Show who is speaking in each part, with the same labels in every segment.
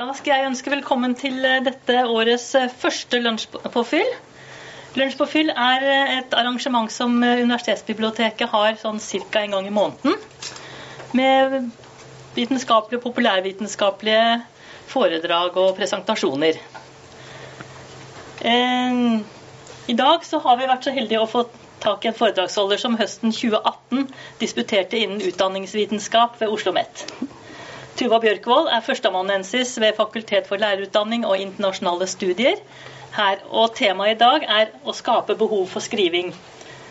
Speaker 1: Da skal jeg ønske velkommen til eh, dette årets eh, første lunsjpåfyll. Lunsjpåfyll er eh, et arrangement som Universitetsbiblioteket har sånn ca. en gang i måneden. Med vitenskapelige og populærvitenskapelige foredrag og presentasjoner. I dag så har vi vært så heldige å få tak i en foredragsholder som høsten 2018 disputerte innen utdanningsvitenskap ved Oslo OsloMet. Tuva Bjørkvold er førsteamanuensis ved Fakultet for lærerutdanning og internasjonale studier her, og temaet i dag er å skape behov for skriving,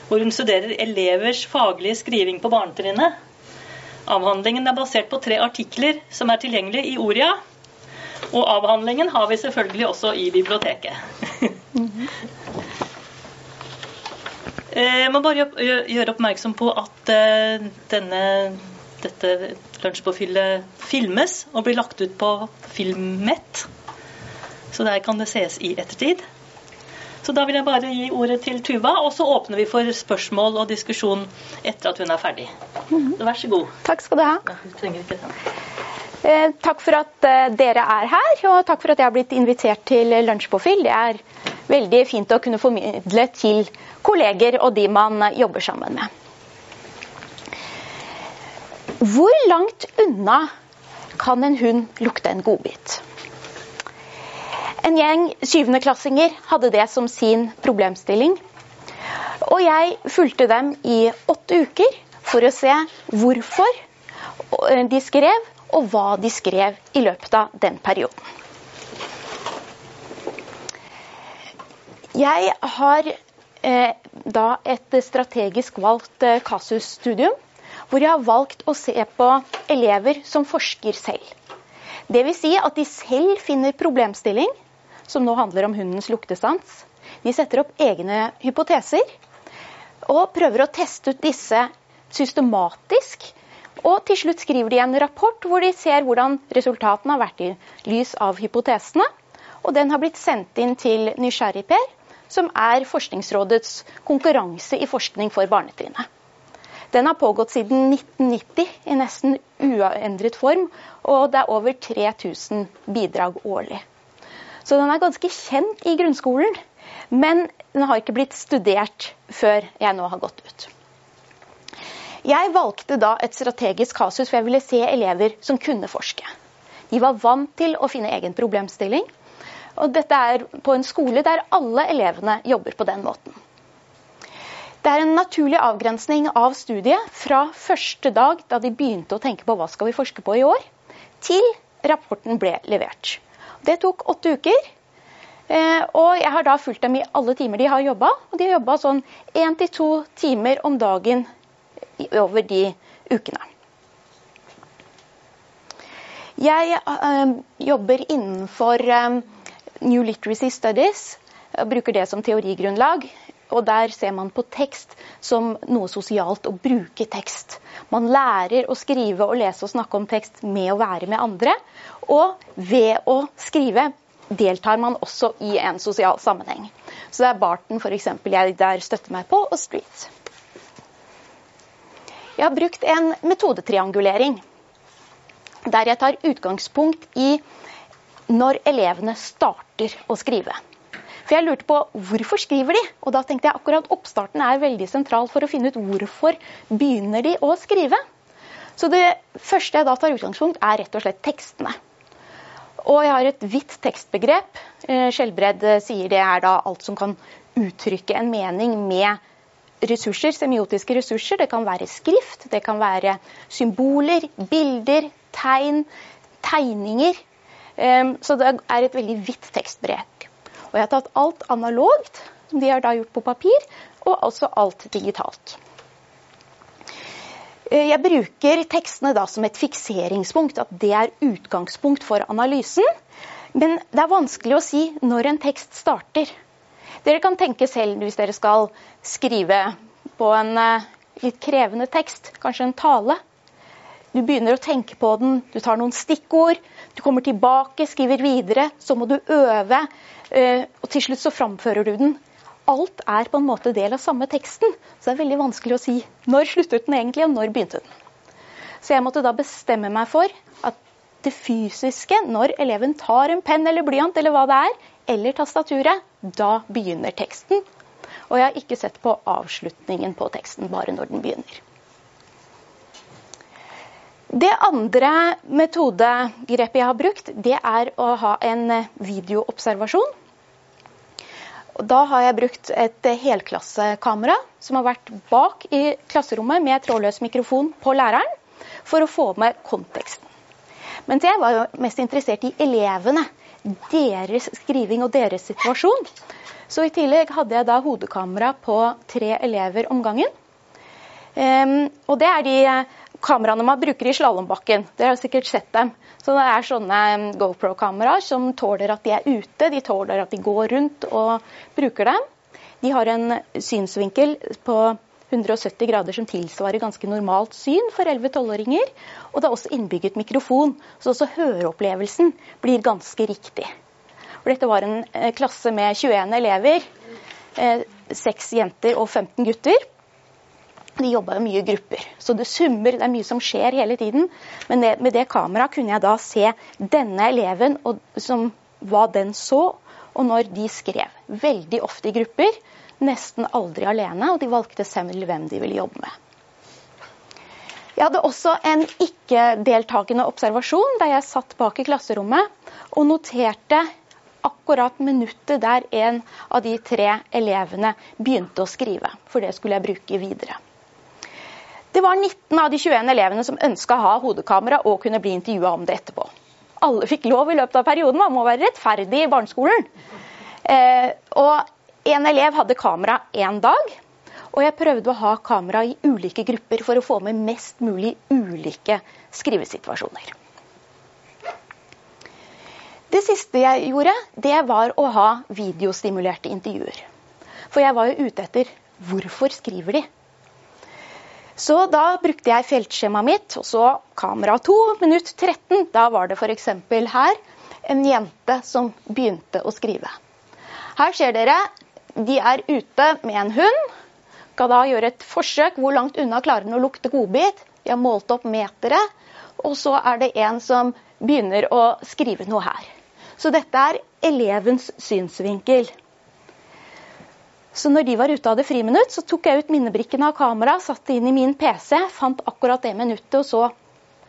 Speaker 1: hvor hun studerer elevers faglige skriving på barnetrinnet. Avhandlingen er basert på tre artikler som er tilgjengelige i Oria, og avhandlingen har vi selvfølgelig også i biblioteket. Jeg må bare gjøre oppmerksom på at eh, denne, dette Lunsjpåfyllet filmes og blir lagt ut på Filmett. Så der kan det ses i ettertid. Så da vil jeg bare gi ordet til Tuva, og så åpner vi for spørsmål og diskusjon etter at hun er ferdig. Mhm. Så vær så god.
Speaker 2: Takk skal du ha.
Speaker 1: Ja,
Speaker 2: eh, takk for at eh, dere er her, og takk for at jeg har blitt invitert til Lunsjpåfyll. Det er veldig fint å kunne formidle til kolleger og de man jobber sammen med. Hvor langt unna kan en hund lukte en godbit? En gjeng syvendeklassinger hadde det som sin problemstilling. Og jeg fulgte dem i åtte uker for å se hvorfor de skrev, og hva de skrev i løpet av den perioden. Jeg har eh, da et strategisk valgt eh, hvor jeg har valgt å se på elever som forsker selv. Dvs. Si at de selv finner problemstilling, som nå handler om hundens luktesans. De setter opp egne hypoteser og prøver å teste ut disse systematisk. Og til slutt skriver de en rapport hvor de ser hvordan resultatene har vært i lys av hypotesene. Og den har blitt sendt inn til Nysgjerrigper, som er Forskningsrådets konkurranse i forskning for barnetrinnet. Den har pågått siden 1990 i nesten uendret form, og det er over 3000 bidrag årlig. Så den er ganske kjent i grunnskolen, men den har ikke blitt studert før jeg nå har gått ut. Jeg valgte da et strategisk kasus, for jeg ville se elever som kunne forske. De var vant til å finne egen problemstilling. Og dette er på en skole der alle elevene jobber på den måten. Det er en naturlig avgrensning av studiet fra første dag da de begynte å tenke på hva skal vi forske på i år, til rapporten ble levert. Det tok åtte uker. Eh, og jeg har da fulgt dem i alle timer de har jobba. Og de har jobba sånn én til to timer om dagen over de ukene. Jeg øh, jobber innenfor øh, New Literacy Studies. Jeg bruker det som teorigrunnlag. Og der ser man på tekst som noe sosialt, å bruke tekst. Man lærer å skrive og lese og snakke om tekst med å være med andre. Og ved å skrive deltar man også i en sosial sammenheng. Så det er Barton eksempel, jeg der støtter meg på, og Street. Jeg har brukt en metodetriangulering der jeg tar utgangspunkt i når elevene starter å skrive. For jeg lurte på hvorfor skriver de? Og da tenkte jeg akkurat oppstarten er veldig sentral for å finne ut hvorfor begynner de å skrive. Så det første jeg da tar utgangspunkt, er rett og slett tekstene. Og jeg har et vidt tekstbegrep. Eh, Skjelbred eh, sier det er da alt som kan uttrykke en mening med ressurser, semiotiske ressurser. Det kan være skrift, det kan være symboler, bilder, tegn, tegninger. Eh, så det er et veldig vidt tekstbegrep. Og jeg har tatt alt analogt, som de har da gjort på papir, og også alt digitalt. Eh, jeg bruker tekstene da som et fikseringspunkt, at det er utgangspunkt for analysen. Men det er vanskelig å si når en tekst starter. Dere kan tenke selv hvis dere skal skrive på en eh, litt krevende tekst, kanskje en tale. Du begynner å tenke på den, du tar noen stikkord, du kommer tilbake, skriver videre. Så må du øve. Eh, og til slutt så framfører du den. Alt er på en måte del av samme teksten, så det er veldig vanskelig å si når sluttet den egentlig, og når begynte den. Så jeg måtte da bestemme meg for at det fysiske, når eleven tar en penn eller blyant eller hva det er, eller tastaturet, da begynner teksten. Og jeg har ikke sett på avslutningen på teksten, bare når den begynner. Det andre metodegrepet jeg har brukt, det er å ha en videoobservasjon. Da har jeg brukt et helklassekamera som har vært bak i klasserommet med trådløs mikrofon på læreren, for å få med konteksten. Mens jeg var jo mest interessert i elevene, deres skriving og deres situasjon. Så i tillegg hadde jeg da hodekamera på tre elever om gangen. Um, og det er de kameraene man bruker i slalåmbakken. Dere har sikkert sett dem. Så det er sånne GoPro-kameraer som tåler at de er ute, de tåler at de går rundt og bruker dem. De har en synsvinkel på 170 grader som tilsvarer ganske normalt syn for 11-12-åringer. Og det er også innbygget mikrofon, så også høreopplevelsen blir ganske riktig. For dette var en eh, klasse med 21 elever, eh, seks jenter og 15 gutter. De jobba jo mye i grupper, så det summer, det er mye som skjer hele tiden. Men det, med det kameraet kunne jeg da se denne eleven, og, som, hva den så, og når de skrev. Veldig ofte i grupper, nesten aldri alene, og de valgte selv hvem de ville jobbe med. Jeg hadde også en ikke-deltakende observasjon der jeg satt bak i klasserommet og noterte akkurat minuttet der en av de tre elevene begynte å skrive. For det skulle jeg bruke videre. Det var 19 av de 21 elevene som ønska å ha hodekamera og kunne bli intervjua om det etterpå. Alle fikk lov i løpet av perioden. Man må være rettferdig i barneskolen. Eh, og en elev hadde kamera én dag. Og jeg prøvde å ha kamera i ulike grupper for å få med mest mulig ulike skrivesituasjoner. Det siste jeg gjorde, det var å ha videostimulerte intervjuer. For jeg var jo ute etter hvorfor skriver de? Så da brukte jeg feltskjemaet mitt, og så kamera 2, minutt 13. Da var det f.eks. her en jente som begynte å skrive. Her ser dere de er ute med en hund. Skal da gjøre et forsøk. Hvor langt unna klarer den å lukte godbit? De har målt opp meteret. Og så er det en som begynner å skrive noe her. Så dette er elevens synsvinkel. Så når de var ute og hadde friminutt, så tok jeg ut minnebrikkene av kameraet, satte det inn i min PC, fant akkurat det minuttet, og så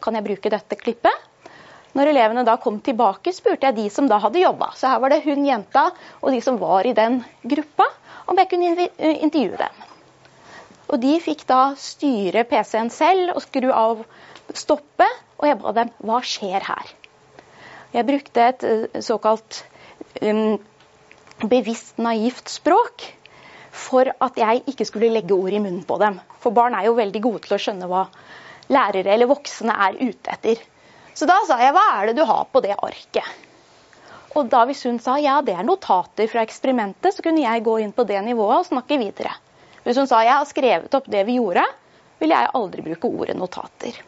Speaker 2: kan jeg bruke dette klippet. Når elevene da kom tilbake, spurte jeg de som da hadde jobba. Så her var det hun jenta og de som var i den gruppa, om jeg kunne intervjue dem. Og de fikk da styre PC-en selv og skru av stoppe, og jeg ba dem hva skjer her? Jeg brukte et såkalt um, bevisst naivt språk for at jeg ikke skulle legge ord i munnen på dem. For barn er jo veldig gode til å skjønne hva lærere eller voksne er ute etter. Så da sa jeg hva er det du har på det arket? Og da hvis hun sa ja, det er notater fra eksperimentet, så kunne jeg gå inn på det nivået og snakke videre. Hvis hun sa jeg har skrevet opp det vi gjorde, vil jeg aldri bruke ordet notater.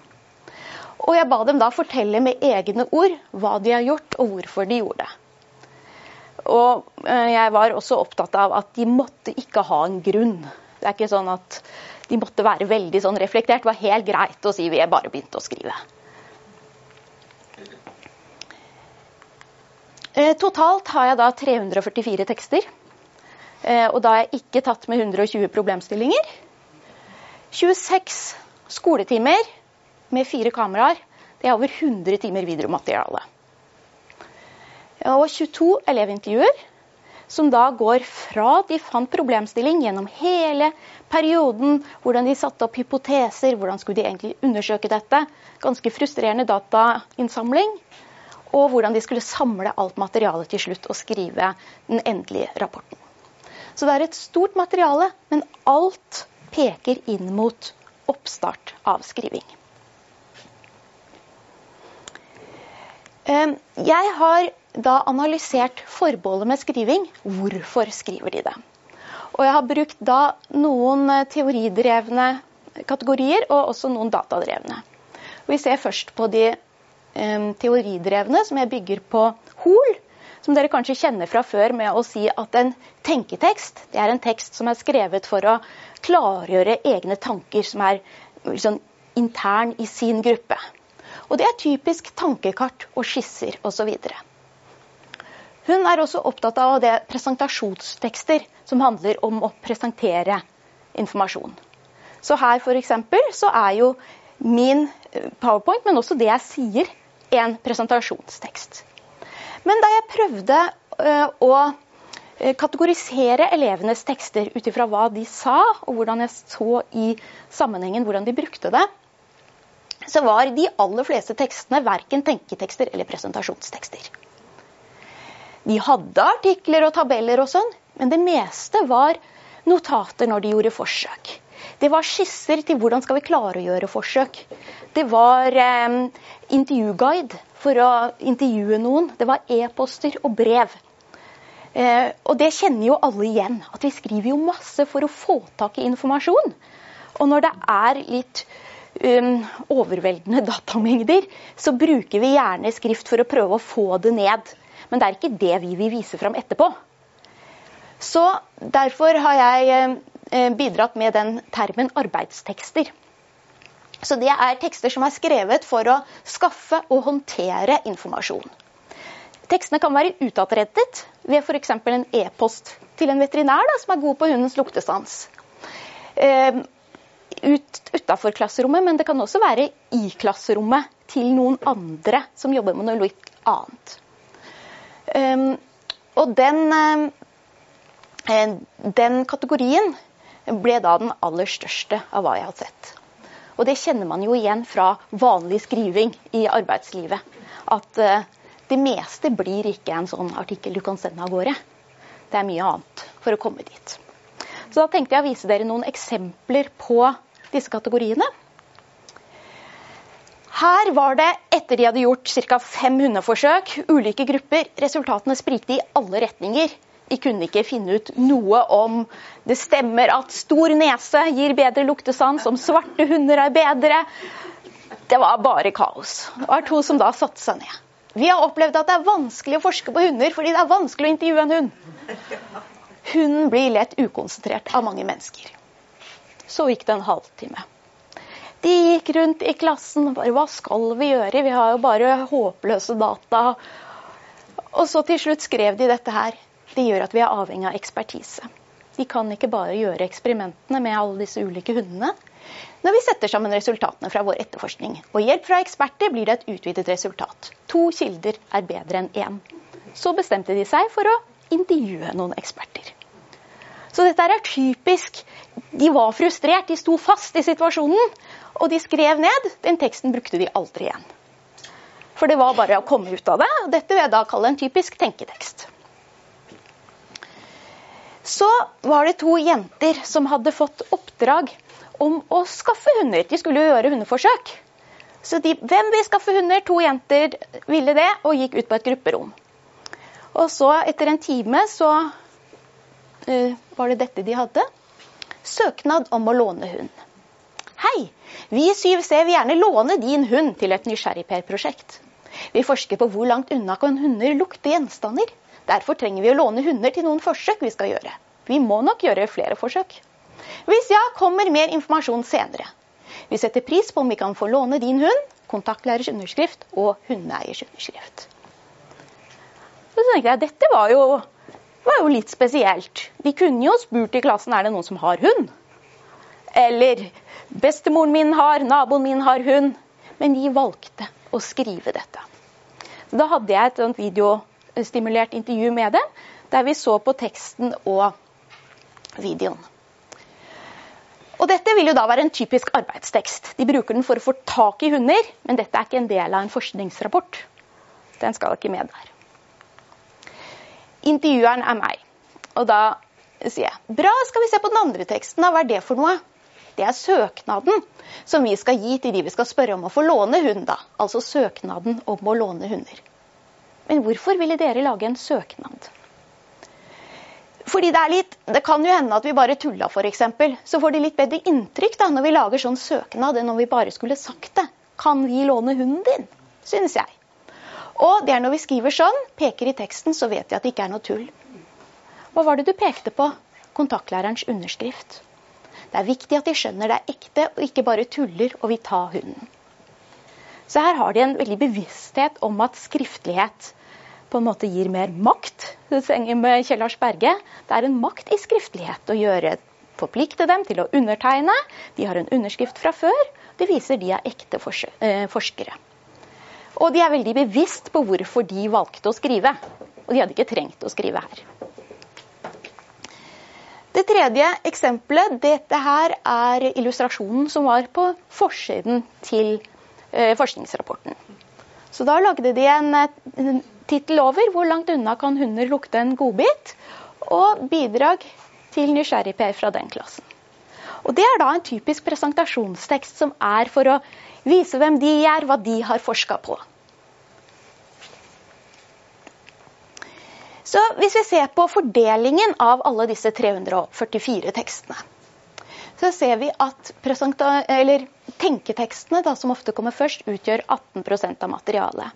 Speaker 2: Og jeg ba dem da fortelle med egne ord hva de har gjort, og hvorfor de gjorde det. Og eh, jeg var også opptatt av at de måtte ikke ha en grunn. Det er ikke sånn at de måtte være veldig sånn reflektert. Det var helt greit å si vi bare begynte å skrive. Eh, totalt har jeg da 344 tekster. Eh, og da har jeg ikke tatt med 120 problemstillinger. 26 skoletimer med fire kameraer. Det er over 100 timer videomateriale og 22 elevintervjuer, som da går fra de fant problemstilling gjennom hele perioden, hvordan de satte opp hypoteser, hvordan skulle de egentlig undersøke dette, ganske frustrerende datainnsamling, og hvordan de skulle samle alt materialet til slutt og skrive den endelige rapporten. Så det er et stort materiale, men alt peker inn mot oppstart av skriving. Ehm, jeg har da analysert forbeholdet med skriving. Hvorfor skriver de det? Og jeg har brukt da noen eh, teoridrevne kategorier og også noen datadrevne. Vi ser først på de um, teoridrevne, som jeg bygger på Hol. Som dere kanskje kjenner fra før med å si at en tenketekst det er en tekst som er skrevet for å klargjøre egne tanker som er liksom, intern i sin gruppe. Og Og det er typisk tankekart og skisser osv. Hun er også opptatt av det presentasjonstekster som handler om å presentere informasjon. Så her f.eks. så er jo min eh, powerpoint, men også det jeg sier, en presentasjonstekst. Men da jeg prøvde uh, å eh, kategorisere elevenes tekster ut ifra hva de sa, og hvordan jeg så i sammenhengen hvordan de brukte det, så var de aller fleste tekstene verken tenketekster eller presentasjonstekster. De hadde artikler og tabeller og sånn, men det meste var notater når de gjorde forsøk. Det var skisser til hvordan skal vi klare å gjøre forsøk. Det var eh, intervjuguide for å intervjue noen. Det var e-poster og brev. Eh, og det kjenner jo alle igjen, at vi skriver jo masse for å få tak i informasjon. Og når det er litt um, overveldende datamengder, så bruker vi gjerne skrift for å prøve å få det ned. Men det er ikke det vi vil vise fram etterpå. Så derfor har jeg eh, bidratt med den termen arbeidstekster. Så det er tekster som er skrevet for å skaffe og håndtere informasjon. Tekstene kan være utadrettet ved f.eks. en e-post til en veterinær da, som er god på hundens luktesans. Eh, ut utafor klasserommet, men det kan også være i klasserommet til noen andre som jobber med noe litt annet. Um, og den, um, den kategorien ble da den aller største av hva jeg har sett. Og det kjenner man jo igjen fra vanlig skriving i arbeidslivet. At uh, det meste blir ikke en sånn artikkel du kan sende av gårde. Det er mye annet for å komme dit. Så da tenkte jeg å vise dere noen eksempler på disse kategoriene. Her var det, etter de hadde gjort ca. fem hundeforsøk, ulike grupper. Resultatene sprikte i alle retninger. De kunne ikke finne ut noe om det stemmer at stor nese gir bedre luktesans, om svarte hunder er bedre. Det var bare kaos. Det var to som da satte seg ned. Vi har opplevd at det er vanskelig å forske på hunder fordi det er vanskelig å intervjue en hund. Hunden blir lett ukonsentrert av mange mennesker. Så gikk det en halvtime. De gikk rundt i klassen og bare Hva skal vi gjøre? Vi har jo bare håpløse data. Og så til slutt skrev de dette her. Det gjør at vi er avhengig av ekspertise. De kan ikke bare gjøre eksperimentene med alle disse ulike hundene. Når vi setter sammen resultatene fra vår etterforskning og hjelp fra eksperter, blir det et utvidet resultat. To kilder er bedre enn én. Så bestemte de seg for å intervjue noen eksperter. Så dette er typisk. De var frustrert, de sto fast i situasjonen, og de skrev ned. Den teksten brukte de aldri igjen. For det var bare å komme ut av det. og Dette vil jeg da kalle en typisk tenketekst. Så var det to jenter som hadde fått oppdrag om å skaffe hunder. De skulle jo gjøre hundeforsøk. Så de, hvem vil skaffe hunder? To jenter ville det og gikk ut på et grupperom. Og så, etter en time, så uh, var det dette de hadde. Søknad om å låne hund. Hei! Vi i 7C vil gjerne låne din hund til et Nysgjerrigper-prosjekt. Vi forsker på hvor langt unna kan hunder lukte gjenstander. Derfor trenger vi å låne hunder til noen forsøk vi skal gjøre. Vi må nok gjøre flere forsøk. Hvis ja, kommer mer informasjon senere. Vi setter pris på om vi kan få låne din hund, kontaktlærers underskrift og hundeeiers underskrift. Så tenkte jeg, Dette var jo var jo litt spesielt. De kunne jo spurt i klassen er det noen som har hund. Eller bestemoren min har, naboen min har hund. Men de valgte å skrive dette. Så da hadde jeg et videostimulert intervju med dem, der vi så på teksten og videoen. Og Dette vil jo da være en typisk arbeidstekst. De bruker den for å få tak i hunder, men dette er ikke en del av en forskningsrapport. Den skal ikke med der. Intervjueren er meg. Og da sier jeg bra, skal vi se på den andre teksten. da, Hva er det for noe? Det er søknaden som vi skal gi til de vi skal spørre om å få låne hund. da. Altså søknaden om å låne hunder. Men hvorfor ville dere lage en søknad? Fordi Det er litt, det kan jo hende at vi bare tulla, f.eks. Så får de litt bedre inntrykk da, når vi lager sånn søknad enn om vi bare skulle sagt det. Kan vi låne hunden din? Synes jeg. Og det er når vi skriver sånn, peker i teksten, så vet vi at det ikke er noe tull. Hva var det du pekte på? Kontaktlærerens underskrift. Det er viktig at de skjønner det er ekte, og ikke bare tuller og vil ta hunden. Så her har de en veldig bevissthet om at skriftlighet på en måte gir mer makt. Med Kjell Lars Berge. Det er en makt i skriftlighet å gjøre forplikte dem til å undertegne. De har en underskrift fra før. Det viser de er ekte eh, forskere. Og de er veldig bevisst på hvorfor de valgte å skrive. Og de hadde ikke trengt å skrive her. Det tredje eksempelet dette her er illustrasjonen som var på forsiden til eh, forskningsrapporten. Så da lagde de en, tittel over 'Hvor langt unna kan hunder lukte en godbit?' og bidrag til nysgjerrig-Per fra den klassen. Og Det er da en typisk presentasjonstekst som er for å vise hvem de er, hva de har forska på. Så Hvis vi ser på fordelingen av alle disse 344 tekstene, så ser vi at tenketekstene, da, som ofte kommer først, utgjør 18% av materialet.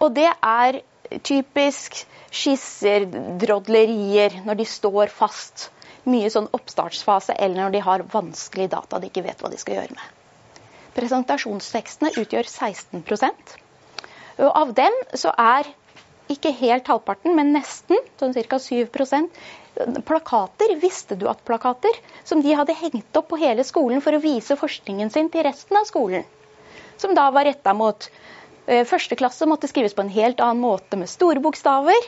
Speaker 2: Og det er typisk skisser, drodlerier, når de står fast. Mye sånn oppstartsfase, eller når de har vanskelige data de ikke vet hva de skal gjøre med. Presentasjonstekstene utgjør 16% og Av dem så er ikke helt halvparten, men nesten, sånn ca. 7% plakater. Visste du at plakater? Som de hadde hengt opp på hele skolen for å vise forskningen sin til resten av skolen. Som da var retta mot Eh, første klasse måtte skrives på en helt annen måte med store bokstaver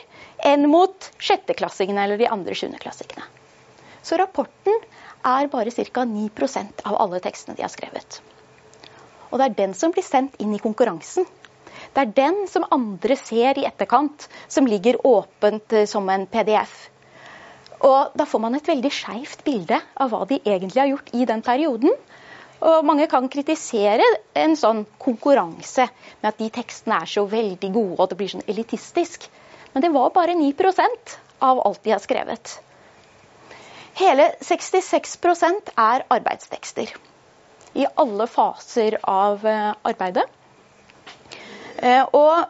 Speaker 2: enn mot sjetteklassingene eller de andre sjuendeklassingene. Så rapporten er bare ca. 9% av alle tekstene de har skrevet. Og det er den som blir sendt inn i konkurransen. Det er den som andre ser i etterkant, som ligger åpent eh, som en PDF. Og da får man et veldig skeivt bilde av hva de egentlig har gjort i den perioden, og mange kan kritisere en sånn konkurranse med at de tekstene er så veldig gode og det blir sånn elitistisk. Men det var bare 9% av alt de har skrevet. Hele 66% er arbeidstekster. I alle faser av eh, arbeidet. Eh, og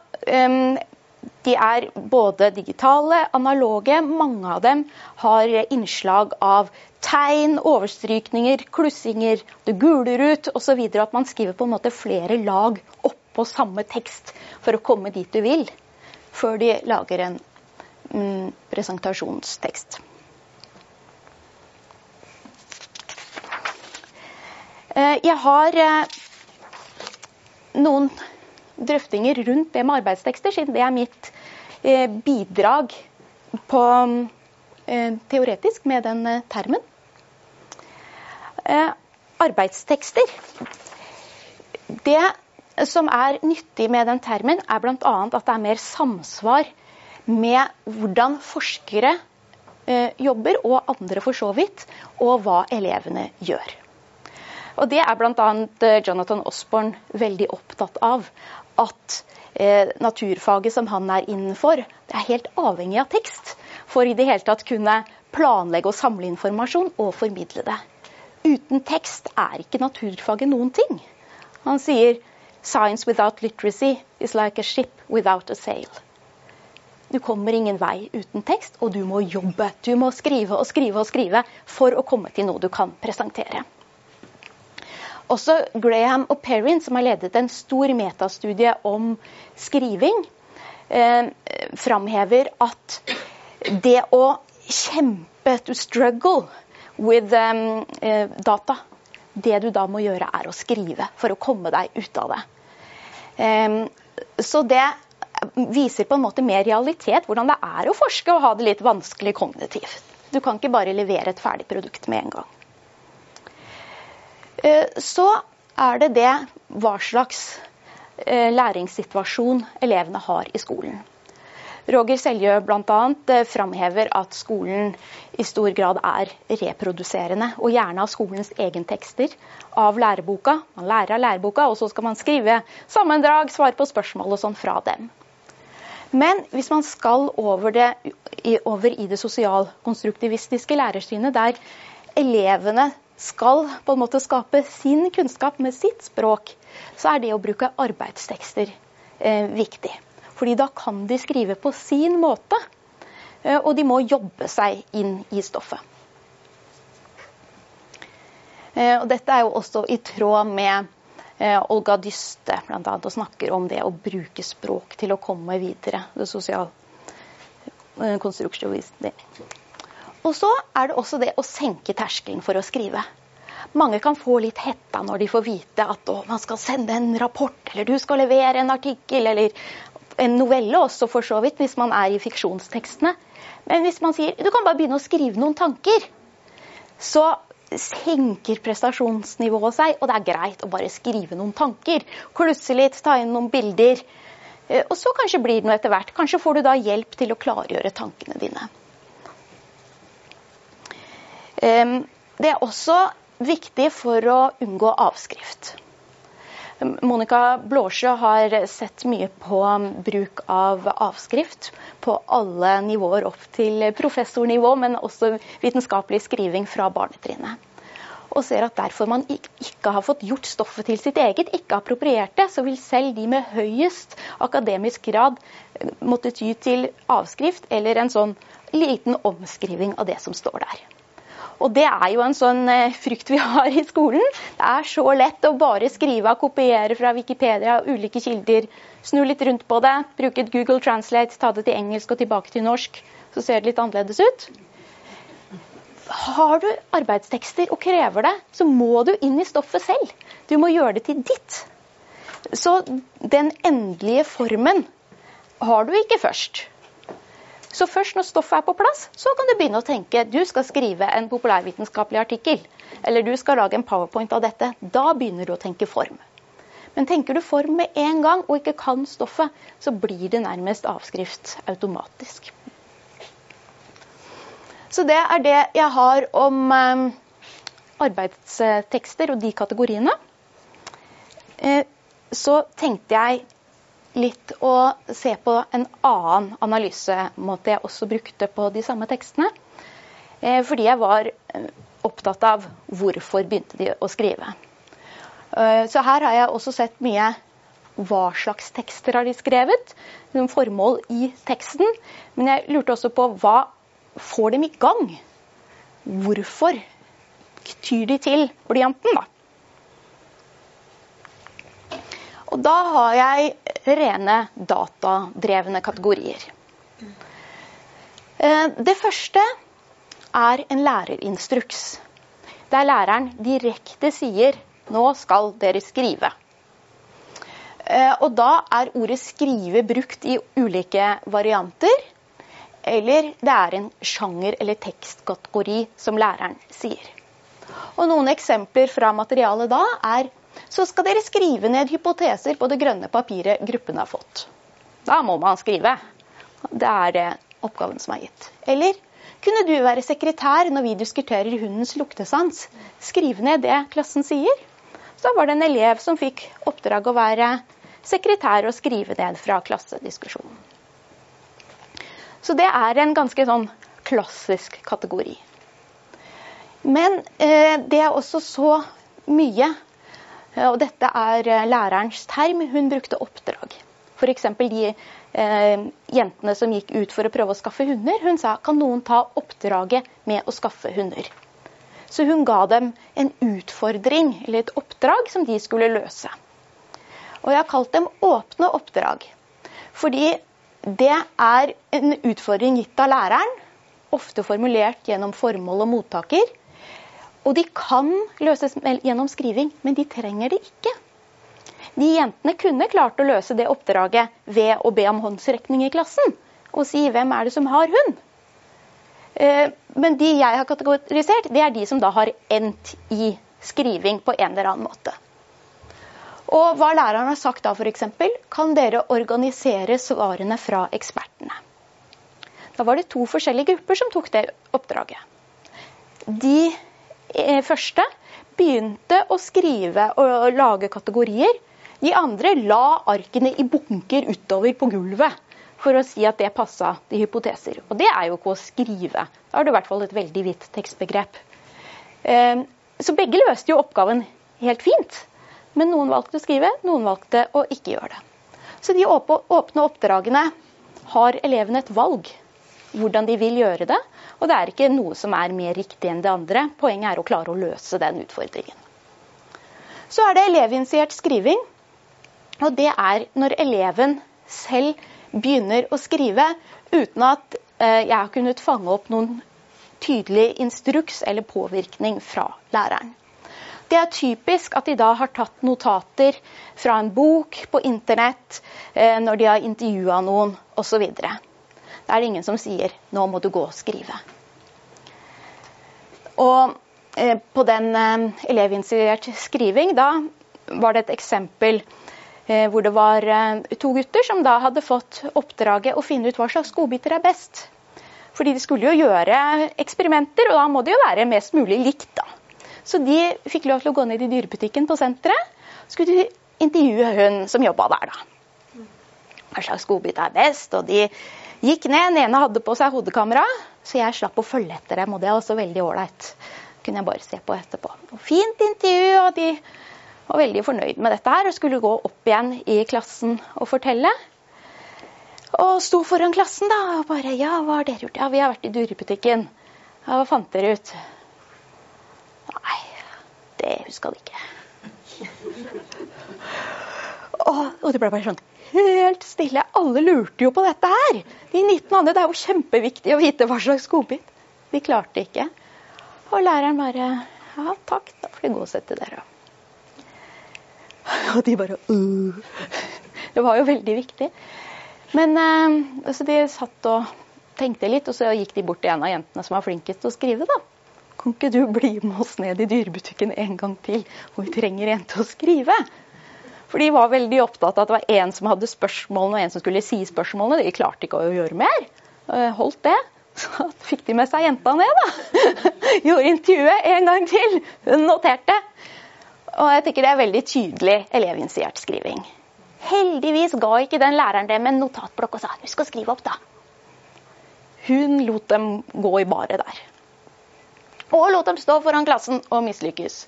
Speaker 2: de er både digitale, analoge. Mange av dem har innslag av tegn, overstrykninger, klussinger, det guler ut osv. At man skriver på en måte flere lag oppå samme tekst for å komme dit du vil, før de lager en mm, presentasjonstekst. Eh, jeg har eh, noen drøftinger rundt det med arbeidstekster, siden det er mitt eh, bidrag på, eh, teoretisk med den eh, termen. arbeidstekster Det som er nyttig med den termen, er bl.a. at det er mer samsvar med hvordan forskere jobber, og andre for så vidt, og hva elevene gjør. Og Det er bl.a. Jonathan Osborne veldig opptatt av at eh, naturfaget som han er innenfor, er helt avhengig av tekst for i det hele tatt kunne planlegge og samle informasjon og formidle det. Uten tekst er ikke naturfaget noen ting. Han sier «Science without literacy is like a ship without a sail». Du kommer ingen vei uten tekst, og du må jobbe. Du må skrive og skrive og skrive for å komme til noe du kan presentere. Også Graham og Perrin, som har ledet en stor metastudie om skriving, eh, framhever at det å kjempe, to struggle with um, eh, data, det du da må gjøre, er å skrive for å komme deg ut av det. Um, så det viser på en måte mer realitet hvordan det er å forske og ha det litt vanskelig kognitivt. Du kan ikke bare levere et ferdig produkt med en gang. Eh, så er det det hva slags eh, læringssituasjon elevene har i skolen. Roger Seljø bl.a. Eh, framhever at skolen i stor grad er reproduserende, og gjerne av skolens egen tekster av læreboka. Man lærer av læreboka, og så skal man skrive sammendrag, svare på spørsmål og sånn fra dem. Men hvis man skal over, det, over i det sosialkonstruktivistiske lærersynet, der elevene skal på en måte skape sin kunnskap med sitt språk, så er det å bruke arbeidstekster eh, viktig. Fordi da kan de skrive på sin måte, eh, og de må jobbe seg inn i stoffet. Eh, og dette er jo også i tråd med Eh, Olga Dyste bl.a., og snakker om det å bruke språk til å komme videre. Det sosial eh, konstruksjonisme. Og så er det også det å senke terskelen for å skrive. Mange kan få litt hetta når de får vite at å, man skal sende en rapport, eller du skal levere en artikkel, eller en novelle også, for så vidt, hvis man er i fiksjonstekstene. Men hvis man sier du kan bare begynne å skrive noen tanker, så senker prestasjonsnivået seg, og det er greit å bare skrive noen tanker. Klusse litt, ta inn noen bilder. Eh, og så kanskje blir det noe etter hvert. Kanskje får du da hjelp til å klargjøre tankene dine. Det er også viktig for å unngå avskrift. Monica Blåsjø har sett mye på bruk av avskrift på alle nivåer opp til professornivå, men også vitenskapelig skriving fra barnetrinnet. Og ser at derfor man ikke har fått gjort stoffet til sitt eget, ikke appropriert det, så vil selv de med høyest akademisk grad måtte ty til avskrift eller en sånn liten omskriving av det som står der. Og det er jo en sånn eh, frykt vi har i skolen. Det er så lett å bare skrive og kopiere fra Wikipedia og ulike kilder. Snu litt rundt på det, bruke et Google Translate, ta det til engelsk og tilbake til norsk. Så ser det litt annerledes ut. Har du arbeidstekster og krever det, så må du inn i stoffet selv. Du må gjøre det til ditt. Så den endelige formen har du ikke først. Så først når stoffet er på plass, så kan du begynne å tenke du skal skrive en populærvitenskapelig artikkel. Eller du skal lage en powerpoint av dette. Da begynner du å tenke form. Men tenker du form med en gang og ikke kan stoffet, så blir det nærmest avskrift automatisk. Så det er det jeg har om eh, arbeidstekster og de kategoriene. Eh, så tenkte jeg litt å se på en annen analysemåte jeg også brukte på de samme tekstene. Eh, fordi jeg var eh, opptatt av hvorfor begynte de å skrive. Eh, så her har jeg også sett mye hva slags tekster har de skrevet, noen formål i teksten. Men jeg lurte også på hva får dem i gang? Hvorfor tyr de til blyanten, da? Og da har jeg rene datadrevne kategorier. Eh, det første er en lærerinstruks. Der læreren direkte sier 'nå skal dere skrive'. Eh, og da er ordet 'skrive' brukt i ulike varianter. Eller det er en sjanger eller tekstkategori som læreren sier. Og Noen eksempler fra materialet da er så skal dere skrive ned hypoteser på det grønne papiret gruppen har fått. Da må man skrive. Det er oppgaven som er gitt. Eller kunne du være sekretær når vi diskuterer hundens luktesans? Skrive ned det klassen sier. Så var det en elev som fikk oppdrag å være sekretær og skrive ned fra klassediskusjonen. Så det er en ganske sånn klassisk kategori. Men eh, det er også så mye og dette er eh, lærerens term. Hun brukte oppdrag. F.eks. de eh, jentene som gikk ut for å prøve å skaffe hunder. Hun sa kan noen ta oppdraget med å skaffe hunder. Så hun ga dem en utfordring, eller et oppdrag, som de skulle løse. Og jeg har kalt dem åpne oppdrag. Fordi det er en utfordring gitt av læreren, ofte formulert gjennom formål og mottaker og de kan løses gjennom skriving, men de trenger det ikke. De jentene kunne klart å løse det oppdraget ved å be om håndsrekning i klassen og si 'hvem er det som har hund'? Eh, men de jeg har kategorisert, det er de som da har endt i skriving på en eller annen måte. Og hva læreren har sagt da, f.eks.: Kan dere organisere svarene fra ekspertene? Da var det to forskjellige grupper som tok det oppdraget. De første begynte å skrive og lage kategorier. De andre la arkene i bunker utover på gulvet for å si at det passa til hypoteser. Og det er jo ikke å skrive. Da har du i hvert fall et veldig vidt tekstbegrep. Eh, så begge løste jo oppgaven helt fint. Men noen valgte å skrive, noen valgte å ikke gjøre det. Så de åpne oppdragene har elevene et valg hvordan de vil gjøre det. Og det er ikke noe som er mer riktig enn det andre. Poenget er å klare å løse den utfordringen. Så er det elevinitiert skriving. Og det er når eleven selv begynner å skrive uten at eh, jeg har kunnet fange opp noen tydelig instruks eller påvirkning fra læreren. Det er typisk at de da har tatt notater fra en bok på internett eh, når de har intervjua noen osv. Da er det ingen som sier 'nå må du gå og skrive'. Og eh, på den eh, skriving, da var det et eksempel eh, hvor det var eh, to gutter som da hadde fått oppdraget å finne ut hva slags godbiter er best. Fordi de skulle jo gjøre eksperimenter, og da må det jo være mest mulig likt. da. Så de fikk lov til å gå ned i dyrebutikken på senteret. Skulle de intervjue hun som jobba der, da. Hva slags godbit er best? Og de gikk ned. Den ene hadde på seg hodekamera, så jeg slapp å følge etter dem. Og det er også veldig ålreit. Kunne jeg bare se på etterpå. Og fint intervju, og de var veldig fornøyd med dette her og skulle gå opp igjen i klassen og fortelle. Og sto foran klassen da og bare Ja, hva har dere gjort? Ja, vi har vært i Durebutikken. Ja, hva fant dere ut? Nei, det huska de ikke. Og, det ble bare sånn helt stille. Alle lurte jo på dette her. De 19 andre, Det er jo kjempeviktig å vite hva slags godbit. De klarte ikke. Og læreren bare Ja, takk, da får de gå og sette dere. Og de bare uh. Det var jo veldig viktig. Men eh, altså de satt og tenkte litt, og så gikk de bort til en av jentene som var flinkest til å skrive. da. Kan ikke du bli med oss ned i dyrebutikken en gang til, Og vi trenger en til å skrive? For de var veldig opptatt av at det var en som hadde spørsmålene, og en som skulle si spørsmålene. De klarte ikke å gjøre mer. Holdt det. Så fikk de med seg jenta ned, da. Gjorde intervjuet en gang til. Hun noterte. Og jeg tenker det er veldig tydelig elevinitiert skriving. Heldigvis ga ikke den læreren dem en notatblokk og sa 'husk å skrive opp, da. Hun lot dem gå i baret der og lot dem stå foran klassen og mislykkes.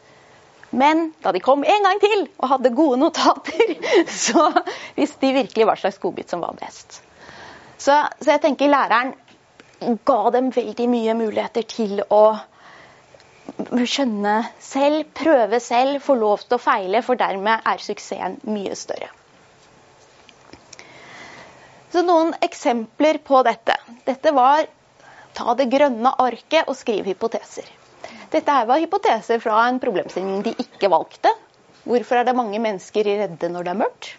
Speaker 2: Men da de kom en gang til og hadde gode notater, så visste de virkelig hva slags godbit som var best. Så, så, jeg tenker læreren ga dem veldig mye muligheter til å skjønne selv, prøve selv, få lov til å feile, for dermed er suksessen mye større. Så noen eksempler på dette. Dette var Ta det grønne arket og skriv hypoteser. Dette her var hypoteser fra en problemstilling de ikke valgte. Hvorfor er det mange mennesker redde når det er mørkt?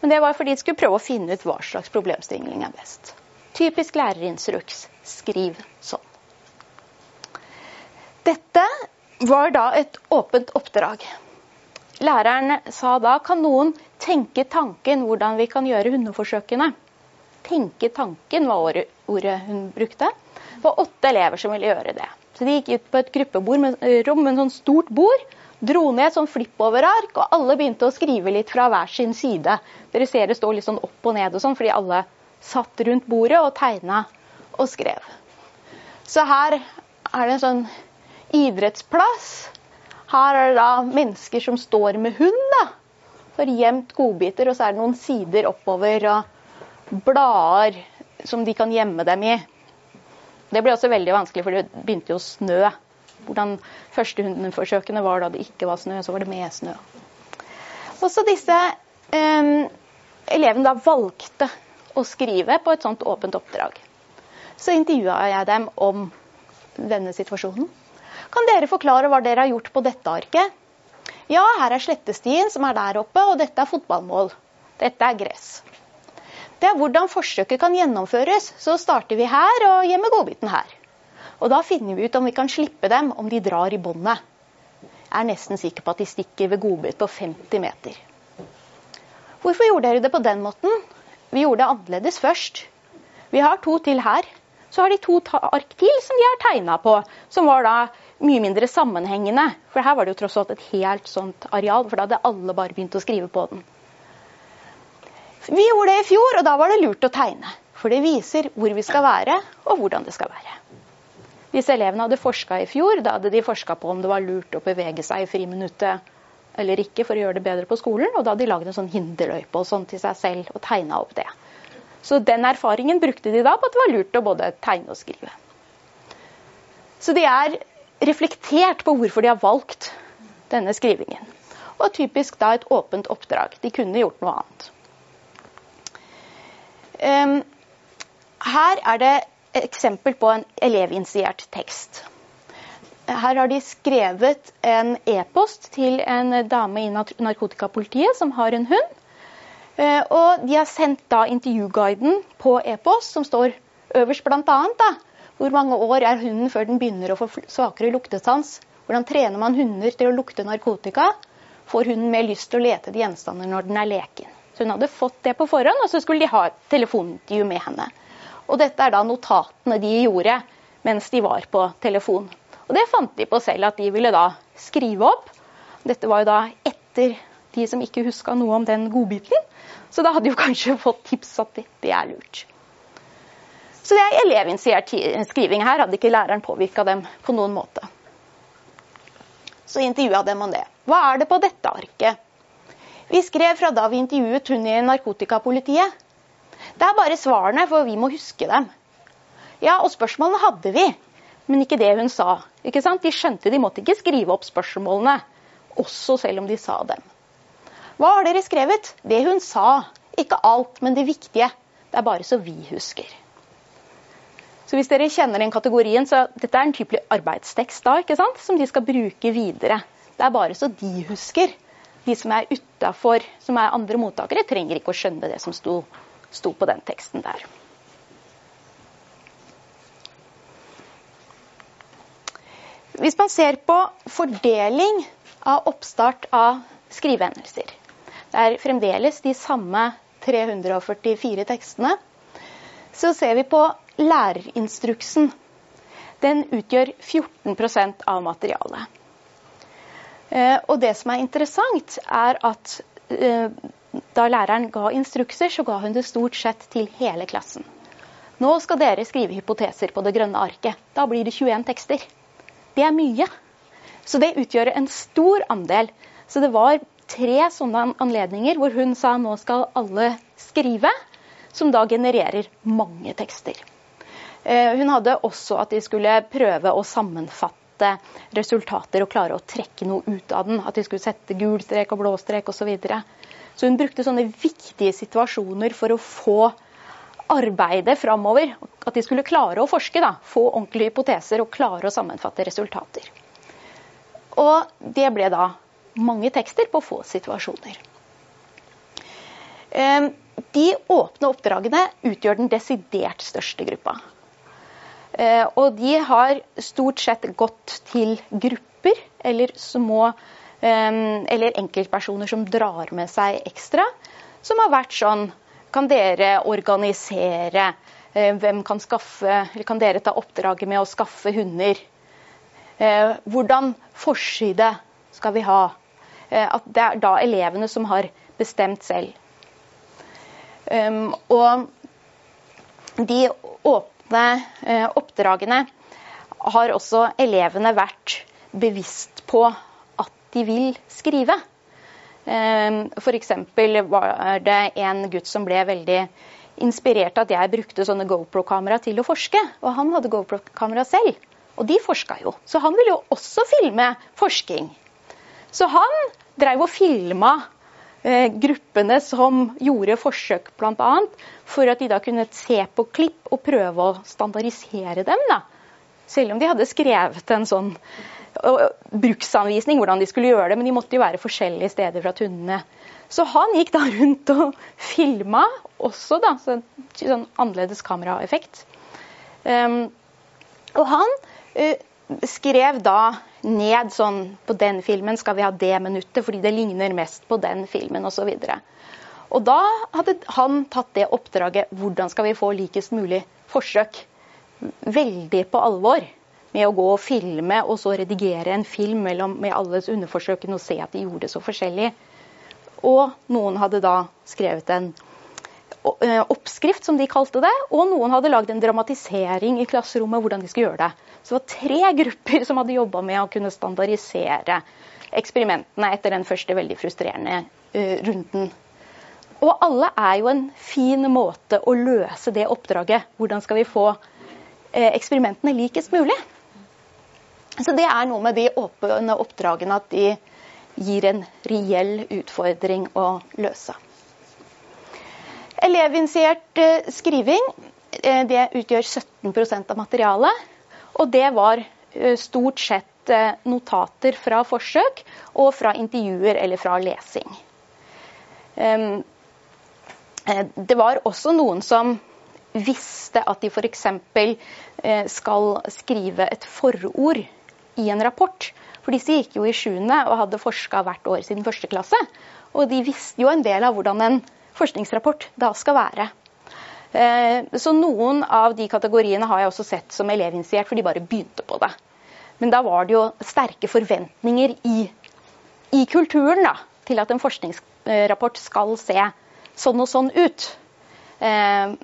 Speaker 2: Men det var fordi de skulle prøve å finne ut hva slags problemstilling er best. Typisk lærerinstruks. Skriv sånn. Dette var da et åpent oppdrag. Læreren sa da kan noen tenke tanken hvordan vi kan gjøre hundeforsøkene tenke tanken, var ordet hun brukte. Det var åtte elever som ville gjøre det. Så De gikk ut på et gruppebord med, eh, rom med sånn stort bord, dro ned et sånn flippoverark, og alle begynte å skrive litt fra hver sin side. Dere ser det står litt sånn opp og ned og sånn, fordi alle satt rundt bordet og tegna og skrev. Så her er det en sånn idrettsplass. Her er det da mennesker som står med hund. da. For gjemt godbiter, og så er det noen sider oppover. og blader som de kan gjemme dem i. Det ble også veldig vanskelig, for det begynte jo å snø. Hvordan første hundeforsøkene var da det ikke var snø, så var det med snø. Også disse eh, elevene da valgte å skrive på et sånt åpent oppdrag. Så intervjua jeg dem om denne situasjonen. Kan dere forklare hva dere har gjort på dette arket? Ja, her er slettestien som er der oppe, og dette er fotballmål. Dette er gress. Er hvordan forsøket kan gjennomføres. Så starter vi her og gjemmer godbiten her. Og da finner vi ut om vi kan slippe dem om de drar i båndet. Jeg er nesten sikker på at de stikker ved godbit på 50 meter. Hvorfor gjorde dere det på den måten? Vi gjorde det annerledes først. Vi har to til her. Så har de to ark til som de har tegna på, som var da mye mindre sammenhengende. For her var det jo tross alt et helt sånt areal, for da hadde alle bare begynt å skrive på den. Vi gjorde det i fjor, og da var det lurt å tegne. For det viser hvor vi skal være, og hvordan det skal være. Hvis elevene hadde forska i fjor. Da hadde de forska på om det var lurt å bevege seg i friminuttet eller ikke for å gjøre det bedre på skolen. Og da hadde de laget en sånn hinderløype og sånn til seg selv og tegna opp det. Så den erfaringen brukte de da på at det var lurt å både tegne og skrive. Så de er reflektert på hvorfor de har valgt denne skrivingen. Og typisk da et åpent oppdrag. De kunne gjort noe annet. Her er det eksempel på en elevinitiert tekst. Her har de skrevet en e-post til en dame i narkotikapolitiet som har en hund. Eh, og de har sendt da intervjuguiden på e-post, som står øverst bl.a. Hvor mange år er hunden før den begynner å få svakere luktesans? Hvordan trener man hunder til å lukte narkotika? Får hunden mer lyst til å lete etter gjenstander når den er leken? Så hun hadde fått det på forhånd, og så skulle de ha et telefonintervju med henne. Og dette er da notatene de gjorde mens de var på telefon. Og det fant de på selv at de ville da skrive opp. Dette var jo da etter de som ikke huska noe om den godbiten. Så da hadde de jo kanskje fått tips at det er lurt. Så det er elevinitiert skriving. Her hadde ikke læreren påvirka dem på noen måte. Så intervjua dem om det. Hva er det på dette arket? Vi skrev fra da vi intervjuet hun i narkotikapolitiet. Det er bare svarene, for vi må huske dem. Ja, og spørsmålene hadde vi, men ikke det hun sa. Ikke sant? De skjønte de måtte ikke skrive opp spørsmålene, også selv om de sa dem. Hva har dere skrevet? Det hun sa. Ikke alt, men det viktige. Det er bare så vi husker. Så hvis dere kjenner den kategorien, så Dette er en type arbeidstekst da, ikke sant? som de skal bruke videre. Det er bare så de husker. De som er utafor, som er andre mottakere, trenger ikke å skjønne det som sto sto på den teksten der. Hvis man ser på fordeling av oppstart av skrivehendelser Det er fremdeles de samme 344 tekstene. Så ser vi på lærerinstruksen. Den utgjør 14% av materialet. Eh, og det som er interessant, er at eh, da læreren ga instrukser, så ga hun det stort sett til hele klassen. Nå skal dere skrive hypoteser på det grønne arket. Da blir det 21 tekster. Det er mye. Så det utgjør en stor andel. Så det var tre sånne anledninger hvor hun sa nå skal alle skrive, som da genererer mange tekster. Eh, hun hadde også at de skulle prøve å sammenfatte resultater og klare å trekke noe ut av den. At de skulle sette gul strek og blå strek osv. Så så hun brukte sånne viktige situasjoner for å få arbeidet framover. At de skulle klare å forske, da, få ordentlige hypoteser og klare å sammenfatte resultater. Og det ble da mange tekster på få situasjoner. Ehm, de åpne oppdragene utgjør den desidert største gruppa. Ehm, og de har stort sett gått til grupper eller små eller enkeltpersoner som drar med seg ekstra, som har vært sånn Kan dere organisere? Eh, hvem kan skaffe Eller kan dere ta oppdraget med å skaffe hunder? Eh, hvordan forside skal vi ha? Eh, at det er da elevene som har bestemt selv. Og de åpne oppdragene har også elevene vært bevisst på at de vil skrive. Ehm, F.eks. var det en gutt som ble veldig inspirert av at jeg brukte sånne GoPro-kamera til å forske. Og han hadde GoPro-kamera selv, og de forska jo. Så han ville jo også filme forsking. Så han drev og filma eh, gruppene som gjorde forsøk, bl.a. For at de da kunne se på klipp og prøve å standardisere dem. da. Selv om de hadde skrevet en sånn bruksanvisning hvordan de skulle gjøre det, men de måtte jo være forskjellige steder fra tunnene. Så han gikk da rundt og filma også, da, så sånn annerledes kameraeffekt. Um, og han uh, skrev da ned sånn På den filmen skal vi ha det minuttet, fordi det ligner mest på den filmen, osv. Og, så og da hadde han tatt det oppdraget hvordan skal vi få likest mulig forsøk, veldig på alvor med å gå og filme og så redigere en film med alles underforsøkene og se at de gjorde det så forskjellig. Og noen hadde da skrevet en eh, oppskrift, som de kalte det, og noen hadde lagd en dramatisering i klasserommet hvordan de skulle gjøre det. Så det var tre grupper som hadde jobba med å kunne standardisere eksperimentene etter den første veldig frustrerende uh, runden. Og alle er jo en fin måte å løse det oppdraget. Hvordan skal vi få uh, eksperimentene likest mulig? Så det er noe med de åpne oppdragene at de gir en reell utfordring å løse. Elevinitiert eh, skriving det utgjør 17% av materialet. Og det var eh, stort sett notater fra forsøk og fra intervjuer eller fra lesing. Det var også noen som visste at de f.eks. skal skrive et forord i en rapport. For disse gikk jo i sjuende og hadde forska hvert år siden første klasse. Og de visste jo en del av hvordan en forskningsrapport da skal være. Eh, så noen av de kategoriene har jeg også sett som elevinitiert, for de bare begynte på det. Men da var det jo sterke forventninger i, i kulturen da, til at en forskningsrapport skal se sånn og sånn ut. Eh,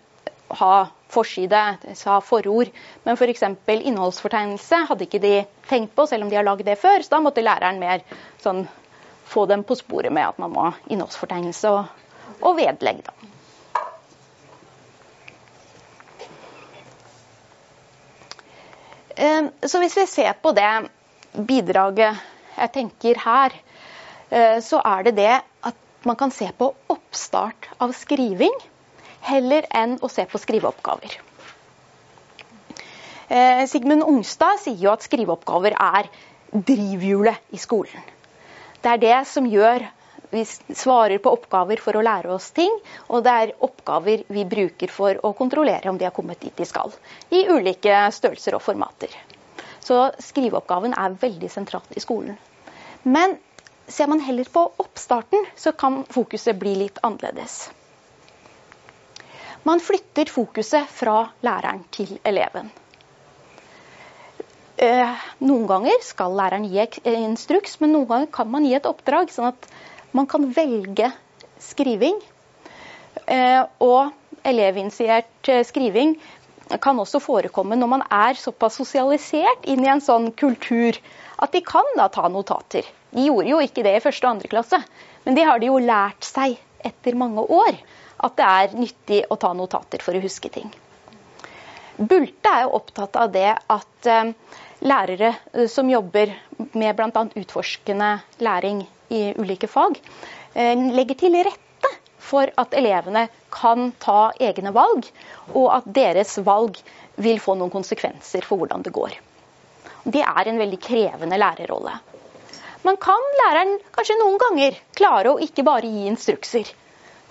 Speaker 2: ha forside, ha forord. Men f.eks. For innholdsfortegnelse hadde ikke de tenkt på, selv om de har lagd det før. Så da måtte læreren mer sånn, få dem på sporet med at man må ha innholdsfortegnelse og, og vedlegg. Da. Så hvis vi ser på det bidraget jeg tenker her, eh, så er det det at man kan se på oppstart av skriving heller enn å se på skriveoppgaver. Eh, Sigmund Ungstad sier jo at skriveoppgaver er drivhjulet i skolen. Det er det som gjør vi svarer på oppgaver for å lære oss ting, og det er oppgaver vi bruker for å kontrollere om de har kommet dit de skal. I ulike størrelser og formater. Så skriveoppgaven er veldig sentralt i skolen. Men ser man heller på oppstarten, så kan fokuset bli litt annerledes. Man flytter fokuset fra læreren til eleven. Eh, noen ganger skal læreren gi instruks, men noen ganger kan man gi et oppdrag. sånn at man kan velge skriving. Eh, og elevinitiert eh, skriving kan også forekomme når man er såpass sosialisert inn i en sånn kultur at de kan da ta notater. De gjorde jo ikke det i første og andre klasse, men de har de jo lært seg etter mange år at det er nyttig å ta notater for å huske ting. Bulte er jo opptatt av det at eh, lærere som jobber med bl.a. utforskende læring i ulike fag, eh, legger til rette for at elevene kan ta egne valg, og at deres valg vil få noen konsekvenser for hvordan det går. Det er en veldig krevende lærerrolle. Man kan læreren kanskje noen ganger klare å ikke bare gi instrukser.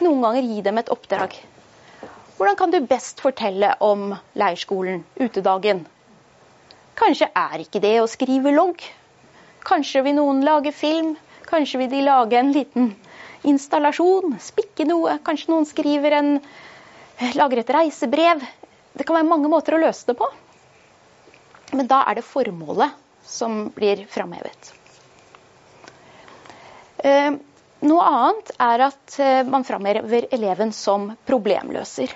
Speaker 2: Noen ganger gi dem et oppdrag. Hvordan kan du best fortelle om leirskolen, utedagen? Kanskje er ikke det å skrive logg. Kanskje vil noen lage film. Kanskje vil de lage en liten installasjon, spikke noe. Kanskje noen skriver en, lager et reisebrev. Det kan være mange måter å løse det på. Men da er det formålet som blir framhevet. Eh, noe annet er at eh, man framhever eleven som problemløser.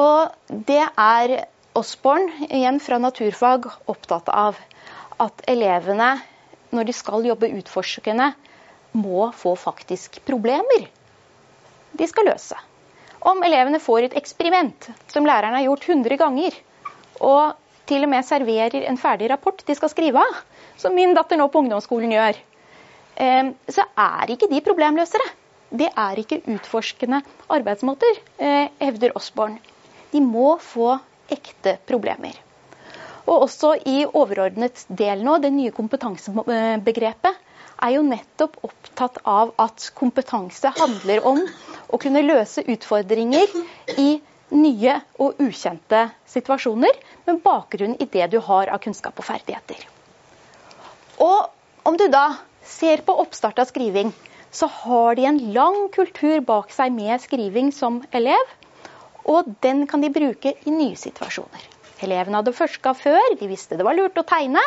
Speaker 2: Og det er Osborne, igjen fra naturfag, opptatt av. At elevene når de skal jobbe utforskende, må få faktisk problemer de skal løse. Om elevene får et eksperiment som læreren har gjort 100 ganger, og til og med serverer en ferdig rapport de skal skrive av, som min datter nå på ungdomsskolen gjør, eh, så er ikke de problemløsere. Det er ikke utforskende arbeidsmåter, eh, hevder Osborne. De må få ekte problemer. Og også i overordnet del nå, det nye kompetansebegrepet, er jo nettopp opptatt av at kompetanse handler om å kunne løse utfordringer i nye og ukjente situasjoner, med bakgrunn i det du har av kunnskap og ferdigheter. Og om du da ser på oppstart av skriving, så har de en lang kultur bak seg med skriving som elev, og den kan de bruke i nye situasjoner. Elevene hadde forska før, de visste det var lurt å tegne.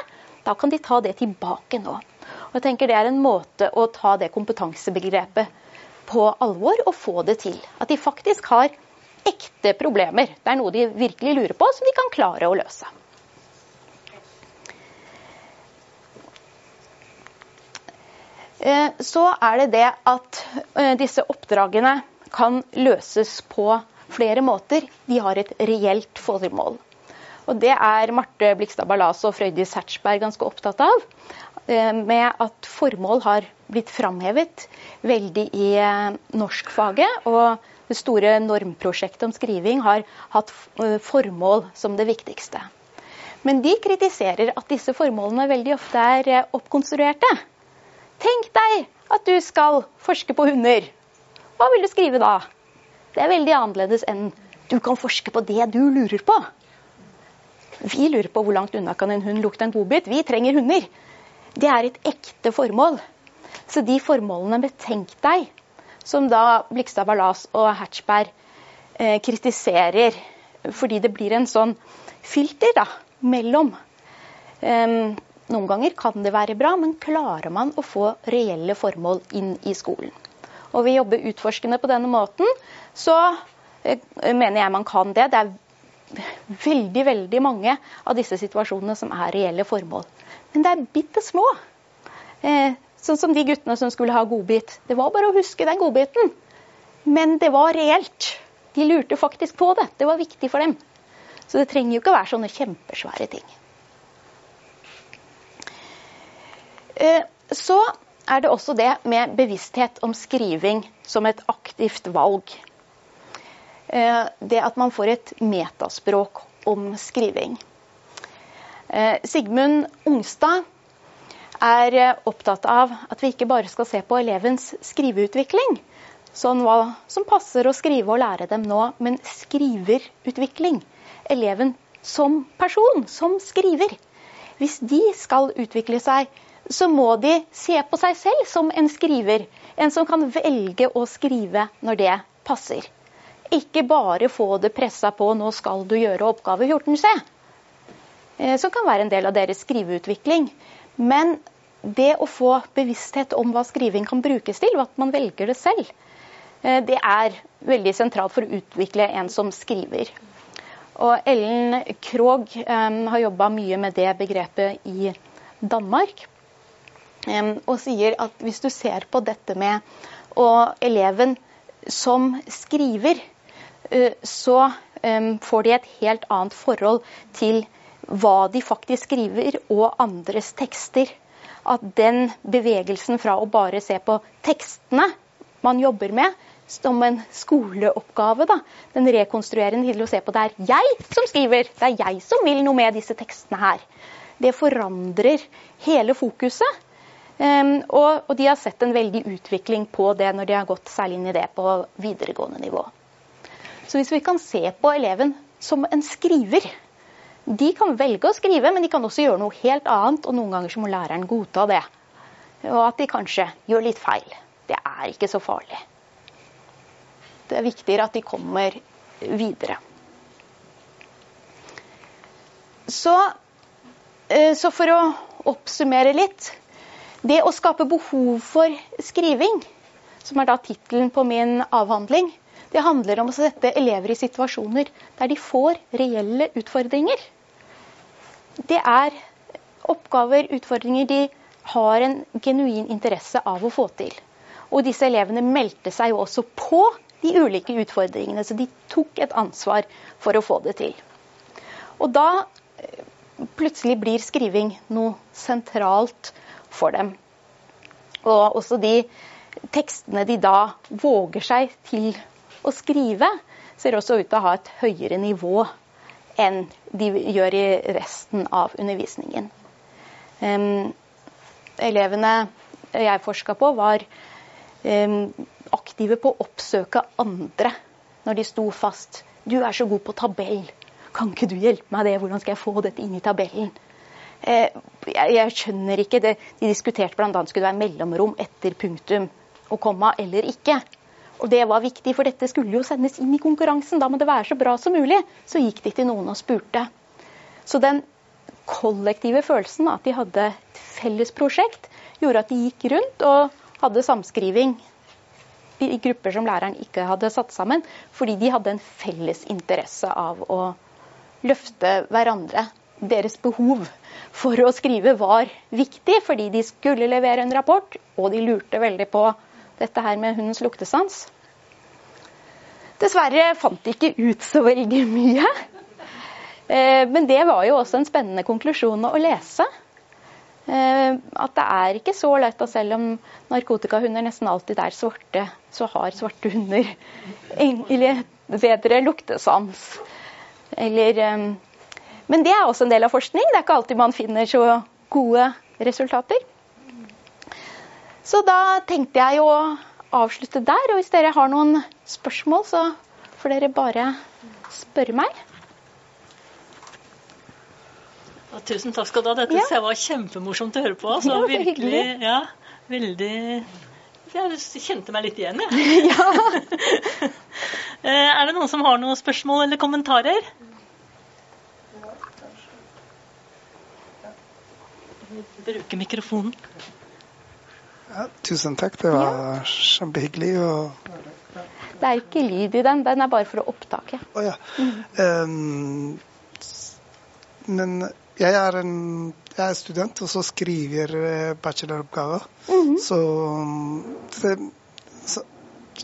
Speaker 2: Da kan de ta det tilbake nå. Og jeg tenker Det er en måte å ta det kompetansebegrepet på alvor og få det til. At de faktisk har ekte problemer. Det er noe de virkelig lurer på, som de kan klare å løse. Eh, så er det det at eh, disse oppdragene kan løses på flere måter. De har et reelt formål. Og det er Marte Blikstad Ballas og Frøydis Hertzberg ganske opptatt av. Eh, med at formål har blitt framhevet veldig i eh, norskfaget. Og det store normprosjektet om skriving har hatt eh, formål som det viktigste. Men de kritiserer at disse formålene veldig ofte er oppkonstruerte. Tenk deg at du skal forske på hunder. Hva vil du skrive da? Det er veldig annerledes enn du kan forske på det du lurer på. Vi lurer på hvor langt unna kan en hund lukte en godbit. Vi trenger hunder. Det er et ekte formål. Så de formålene med Tenk deg, som da Blikstad Ballas og Hertzberg eh, kritiserer fordi det blir en sånn filter da, mellom. Um, noen ganger kan det være bra, men klarer man å få reelle formål inn i skolen? Og vi jobber utforskende på denne måten, så uh, mener jeg man kan det. Det er veldig, veldig mange av disse situasjonene som er reelle formål. Men det er bitte små. Eh, sånn som de guttene som skulle ha godbit. Det var bare å huske den godbiten. Men det var reelt. De lurte faktisk på det. Det var viktig for dem. Så det trenger jo ikke å være sånne kjempesvære ting. Eh, så er det også det med bevissthet om skriving som et aktivt valg. Eh, det at man får et metaspråk om skriving. Eh, Sigmund Ungstad er eh, opptatt av at vi ikke bare skal se på elevens skriveutvikling, sånn hva som passer å skrive og lære dem nå, men skriverutvikling. Eleven som person, som skriver. Hvis de skal utvikle seg, så må de se på seg selv som en skriver. En som kan velge å skrive når det passer. Ikke bare få det pressa på 'nå skal du gjøre oppgave 14C', eh, som kan være en del av deres skriveutvikling. Men det å få bevissthet om hva skriving kan brukes til, at man velger det selv, eh, det er veldig sentralt for å utvikle en som skriver. Og Ellen Krogh um, har jobba mye med det begrepet i Danmark. Og sier at hvis du ser på dette med og eleven som skriver, Eh, så får de et helt annet forhold til hva de faktisk skriver, og andres tekster. At den bevegelsen fra å bare se på tekstene man jobber med, som en skoleoppgave, da, den rekonstruerende til å se på det er jeg som skriver, det er jeg som vil noe med disse tekstene her. Det forandrer hele fokuset. Og, de har sett en veldig utvikling på det når de har gått særlig inn i det på videregående nivå. Så hvis vi kan se på eleven som en skriver De kan velge å skrive, men de kan også gjøre noe helt annet, og noen ganger så må læreren godta det. Og at de kanskje gjør litt feil. Det er ikke så farlig. Det er viktigere at de kommer videre. Så, eh, så for å oppsummere litt Det å skape behov for skriving, som er da tittelen på min avhandling, det handler om å sette elever i situasjoner der de får reelle utfordringer. Det er oppgaver, utfordringer de har en genuin interesse av å få til. Og disse elevene meldte seg jo også på de ulike utfordringene, så de tok et ansvar for å få det til. Og da eh, plutselig blir skriving noe sentralt for dem. Og også de tekstene de da våger seg til å skrive ser også ut til å ha et høyere nivå enn de gjør i resten av undervisningen. Um, elevene jeg forska på, var um, aktive på å oppsøke andre når de sto fast. 'Du er så god på tabell. Kan ikke du hjelpe meg det? Hvordan skal jeg få dette inn i tabellen?' Uh, jeg, jeg, skjønner ikke det. De diskuterte bl.a. skulle det være mellomrom etter punktum og komma eller ikke. Og det var viktig, for dette skulle jo sendes inn i konkurransen. Da må det være så bra som mulig. Så gikk de til noen og spurte. Så den kollektive følelsen at de hadde et felles prosjekt, gjorde at de gikk rundt og hadde samskriving i grupper som læreren ikke hadde satt sammen, fordi de hadde en felles interesse av å løfte hverandre. Deres behov for å skrive var viktig, fordi de skulle levere en rapport, og de lurte veldig på dette her med hundens luktesans. Dessverre fant de ikke ut så veldig mye. Eh, men det var jo også en spennende konklusjon å lese. Eh, at det er ikke så lett at selv om narkotikahunder nesten alltid er svarte, så har svarte hunder egentlig bedre luktesans. Eller eh, Men det er også en del av forskning. Det er ikke alltid man finner så gode resultater. Så da tenkte jeg å avslutte der. Og hvis dere har noen spørsmål, så får dere bare spørre meg.
Speaker 1: Og tusen takk skal du ha. Dette
Speaker 2: Ja.
Speaker 1: ja. var kjempemorsomt å høre på. Så
Speaker 2: Ja, så
Speaker 1: virkelig, ja, veldig Jeg kjente meg litt igjen, jeg. Ja. er det noen som har noen spørsmål eller kommentarer? Bruke mikrofonen.
Speaker 3: Ja, tusen takk, det var kjempehyggelig. Og,
Speaker 2: Det er ikke lyd i den, den er bare for å opptake.
Speaker 3: å ja. Ehm, men jeg er, en, jeg er student, og så skriver eh, bacheloroppgave. så, så, så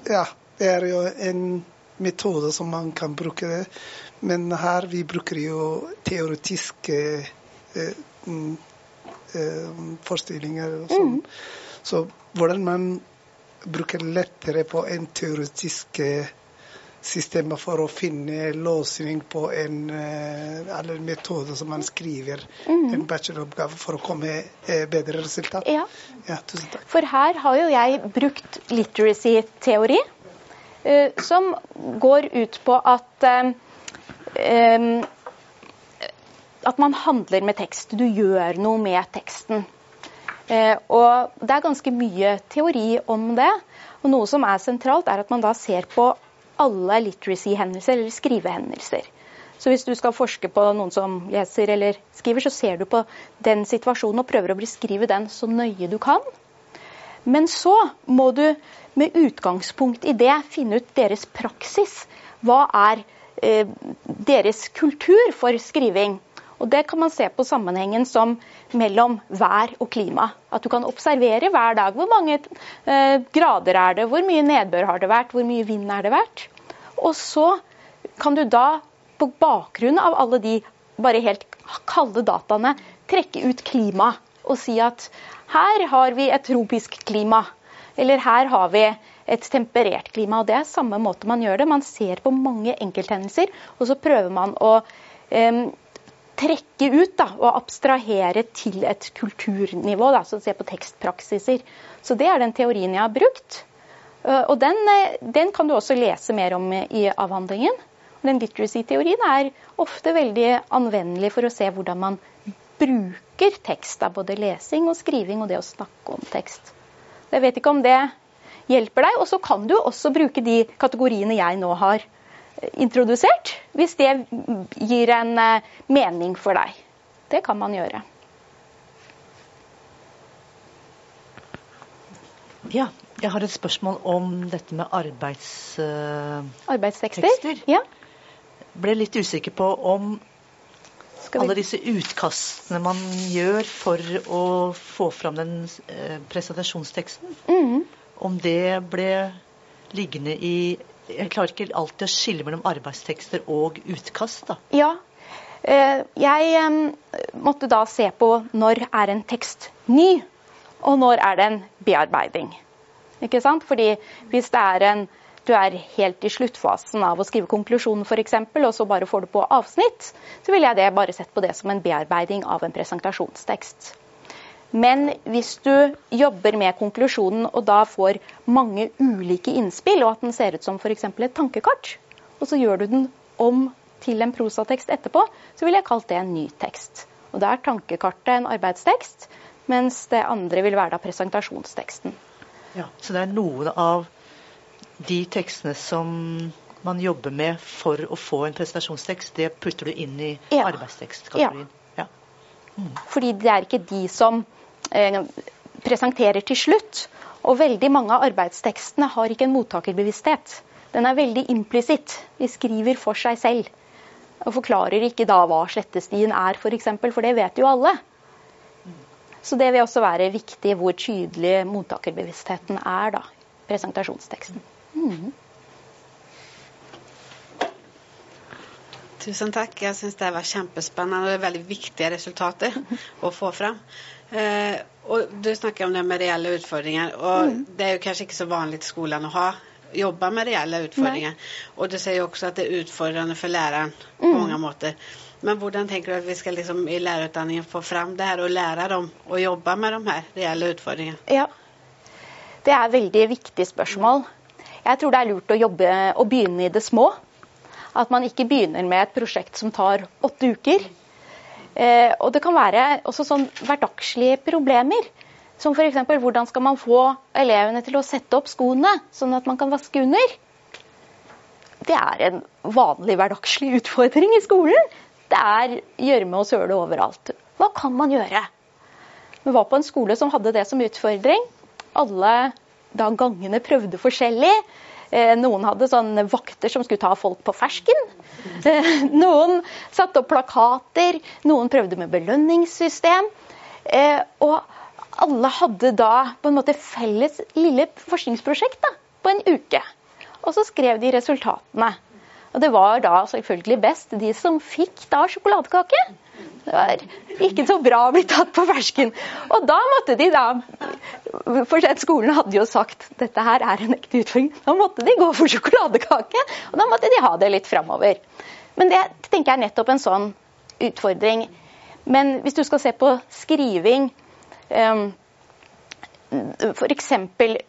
Speaker 3: ja, det er jo en metode som man kan bruke det. Men her vi bruker jo teoretiske eh, mm, eh, forestillinger og sånn. Så hvordan man bruker lettere på en teoretisk eh, system for å finne løsning på en eh, eller metode som man skriver en bacheloroppgave for å komme eh, bedre resultat.
Speaker 2: Ja.
Speaker 3: Ja, tusen takk.
Speaker 2: For her har jo jeg brukt literacy-teori, eh, som går ut på at eh, at man handler med tekst. Du gjør noe med teksten. Eh, og det er ganske mye teori om det. Og noe som er sentralt, er at man da ser på alle literacy-hendelser, eller skrivehendelser. Så hvis du skal forske på noen som leser eller skriver, så ser du på den situasjonen og prøver å beskrive den så nøye du kan. Men så må du med utgangspunkt i det finne ut deres praksis. Hva er eh, deres kultur for skriving? Og Det kan man se på sammenhengen som mellom vær og klima. At du kan observere hver dag hvor mange eh, grader er det, hvor mye nedbør har det vært, hvor mye vind er det vært. Og så kan du da, på bakgrunn av alle de bare helt kalde dataene, trekke ut klima og si at her har vi et tropisk klima. Eller her har vi et temperert klima. og Det er samme måte man gjør det. Man ser på mange enkelthendelser, og så prøver man å em, trekke ut da, og abstrahere til et kulturnivå. Da, så se på tekstpraksiser. Så det er den teorien jeg har brukt. Uh, Og den, eh, den kan du også lese mer om i avhandlingen. Den literacy-teorien er ofte veldig anvendelig for å se hvordan man bruker tekst. Da, både lesing og skriving og det å snakke om tekst. Jeg vet ikke om det hjelper deg. Og så kan du også bruke de kategoriene jeg nå har eh, introdusert, hvis det gir en eh, mening for deg. Det kan man gjøre.
Speaker 4: Ja, jeg har et spørsmål om dette med arbeids... uh,
Speaker 2: Arbeidstekster.
Speaker 4: Tekster?
Speaker 2: Ja.
Speaker 4: ble litt usikker på om alle disse utkastene man gjør for å få fram den uh, presentasjonsteksten,
Speaker 2: Mhm.
Speaker 4: om det ble liggende i Jeg klarer ikke alltid å skille mellom arbeidstekster og utkast, da.
Speaker 2: Ja. Eh, Jeg måtte da se på når er en tekst ny, og når er det en bearbeiding. Ikke sant? Fordi hvis det er en du er helt i sluttfasen av å skrive konklusjonen f.eks., og så bare får du på avsnitt, så ville jeg det bare sett på det som en bearbeiding av en presentasjonstekst. Men hvis du jobber med konklusjonen og da får mange ulike innspill, og at den ser ut som f.eks. et tankekart, og så gjør du den om til en prosatekst etterpå, så ville jeg kalt det en ny tekst. Og da er tankekartet en arbeidstekst, mens det andre vil være da presentasjonsteksten.
Speaker 4: Ja, så det er noen av de tekstene som man jobber med for å få en presentasjonstekst, det putter du inn i
Speaker 2: Ja.
Speaker 4: arbeidstekstkategorien. Ja.
Speaker 2: Fordi det er ikke de som presenterer til slutt. Og veldig mange av arbeidstekstene har ikke en mottakerbevissthet. Den er veldig implisitt. De skriver for seg selv. Og forklarer ikke da hva slettestien er, f.eks., for, eksempel, for det vet jo alle. Så det vil også være viktig hvor tydelig mottakerbevisstheten er, da. Presentasjonsteksten.
Speaker 5: Tusen takk. Jeg syns det var kjempespennende og veldig viktige resultater å få fram. Eh, og du snakker om det med reelle utfordringer. og mm. Det er jo kanskje ikke så vanlig i skolen å ha jobbe med reelle utfordringer. Nei. Og du sier jo også at det er utfordrende for læreren mm. på mange måter. Men hvordan tenker du at vi skal liksom, i lærerutdanningen få fram det her og lære dem å jobbe med de her reelle utfordringene?
Speaker 2: Ja, det er veldig viktig spørsmål. Jeg tror det er lurt å jobbe og begynne i det små. At man ikke begynner med et prosjekt som tar åtte uker. Eh, og det kan være også sånn hverdagslige problemer. Som f.eks. hvordan skal man få elevene til å sette opp skoene, sånn at man kan vaske under? Det er en vanlig hverdagslig utfordring i skolen. Det er gjørme og søle overalt. Hva kan man gjøre? Vi var på en skole som hadde det som utfordring. Alle da gangene prøvde forskjellig. Eh, noen hadde vakter som skulle ta folk på fersken. Eh, noen satte opp plakater, noen prøvde med belønningssystem. Eh, og alle hadde da på en måte felles lille forskningsprosjekt da, på en uke. Og så skrev de resultatene. Og det var da selvfølgelig best de som fikk da sjokoladekake. Det var ikke så bra å bli tatt på fersken. Og da måtte de da For skolen hadde jo sagt dette her er en ekte utfordring. Da måtte de gå for sjokoladekake, og da måtte de ha det litt framover. Men det tenker jeg er nettopp en sånn utfordring. Men hvis du skal se på skriving um, F.eks.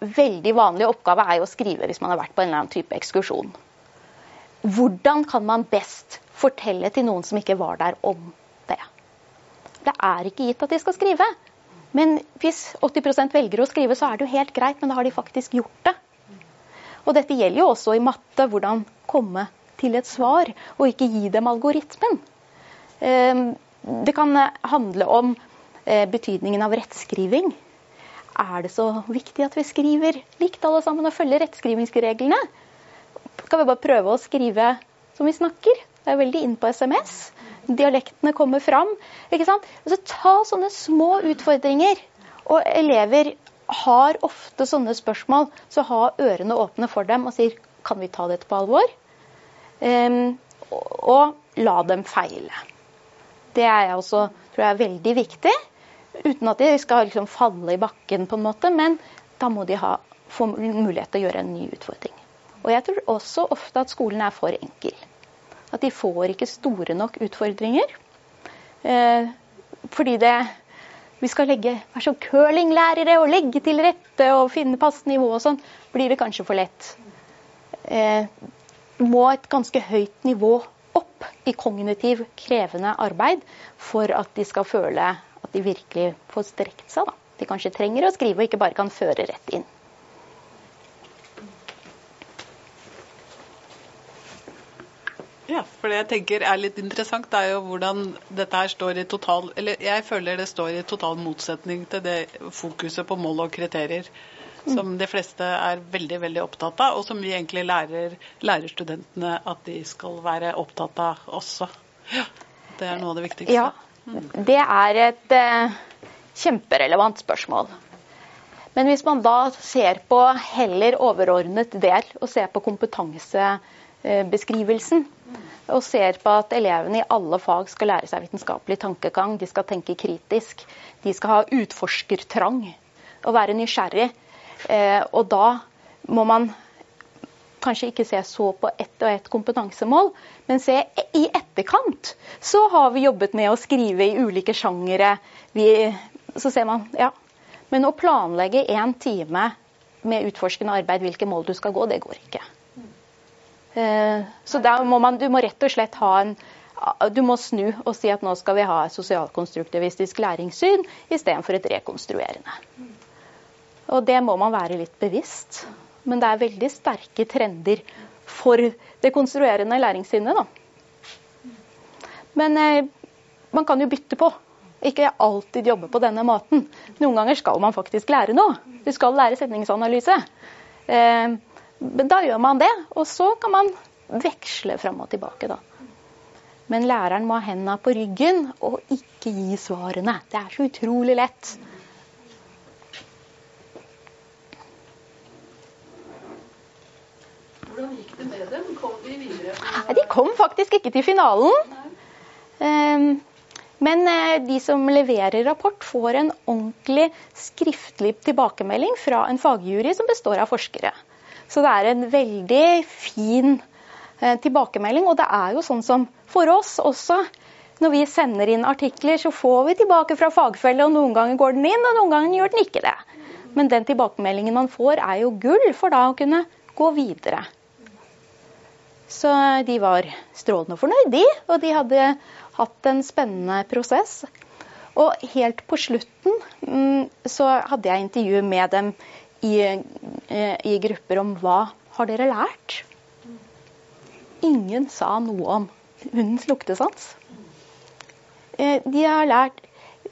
Speaker 2: veldig vanlig oppgave er jo å skrive hvis man har vært på en eller annen type ekskursjon. Hvordan kan man best fortelle til noen som ikke var der, om det? Er ikke gitt at de skal skrive. Men hvis 80% velger å skrive, så er det jo helt greit, men da har de faktisk gjort det. Og dette gjelder jo også i matte, hvordan komme til et svar, og ikke gi dem algoritmen. Ehm, det kan handle om eh, betydningen av rettskriving. Er det så viktig at vi skriver likt alle sammen og følger rettskrivingsreglene? skal vi bare prøve å skrive som vi snakker. Det er veldig inn på SMS. Dialektene kommer fram. ikke sant? Altså, ta sånne små utfordringer. Og elever har ofte sånne spørsmål, så ha ørene åpne for dem og sier kan vi ta dette på alvor? Um, og, la dem feile. Det er også tror jeg, er veldig viktig. Uten at de skal liksom falle i bakken, på en måte, men da må de ha, få mulighet til å gjøre en ny utfordring. Og jeg tror også ofte at skolen er for enkel. At de får ikke store nok utfordringer. Eh, fordi det vi skal legge, være som curlinglærere og legge til rette og finne passende nivå og sånn, blir det kanskje for lett. Eh, må et ganske høyt nivå opp i kognitiv krevende arbeid for at de skal føle at de virkelig får strekt seg. Da. De kanskje trenger å skrive og ikke bare kan føre rett inn.
Speaker 6: Ja, for det jeg tenker er litt interessant, er jo hvordan dette her står i total Eller jeg føler det står i total motsetning til det fokuset på mål og kriterier som de fleste er veldig veldig opptatt av, og som vi egentlig lærer, lærer studentene at de skal være opptatt av også. Ja, det er noe av det viktigste.
Speaker 2: Ja, det er et uh, kjemperelevant spørsmål. Men hvis man da ser på heller overordnet del, og ser på kompetansebeskrivelsen, og ser på at elevene i alle fag skal lære seg vitenskapelig tankegang. De skal tenke kritisk. De skal ha utforskertrang og være nysgjerrig. Eh, og da må man kanskje ikke se så på ett og ett kompetansemål, men se i etterkant. Så har vi jobbet med å skrive i ulike sjangere. så ser man, ja. Men å planlegge én time med utforskende arbeid, hvilke mål du skal gå, det går ikke. Eh, så da må man, du må rett og slett ha en du må snu og si at nå skal vi ha et sosialkonstruktivistisk læringssyn istedenfor et rekonstruerende. Og det må man være litt bevisst. Men det er veldig sterke trender for det konstruerende læringssynet. Da. Men eh, man kan jo bytte på. Ikke alltid jobbe på denne måten. Noen ganger skal man faktisk lære noe. Du skal lære setningsanalyse. Eh, da gjør man det, og så kan man veksle fram og tilbake, da. Men læreren må ha hendene på ryggen og ikke gi svarene. Det er så utrolig lett.
Speaker 6: Hvordan gikk det med dem? Kom de videre?
Speaker 2: Nei, de kom faktisk ikke til finalen. Um, men eh, de som leverer rapport, får en ordentlig skriftlig tilbakemelding fra en fagjury som består av forskere. Så det er en veldig fin eh, tilbakemelding. Og det er jo sånn som for oss også. Når vi sender inn artikler, så får vi tilbake fra fagfelle, og noen ganger går den inn, og noen ganger gjør den ikke det. Men den tilbakemeldingen man får, er jo gull for da å kunne gå videre. Så de var strålende fornøyd, de. Og de hadde hatt en spennende prosess. Og helt på slutten mm, så hadde jeg intervju med dem i, eh, i grupper om hva har dere lært? Ingen sa noe om hundens luktesans. Eh, de har lært,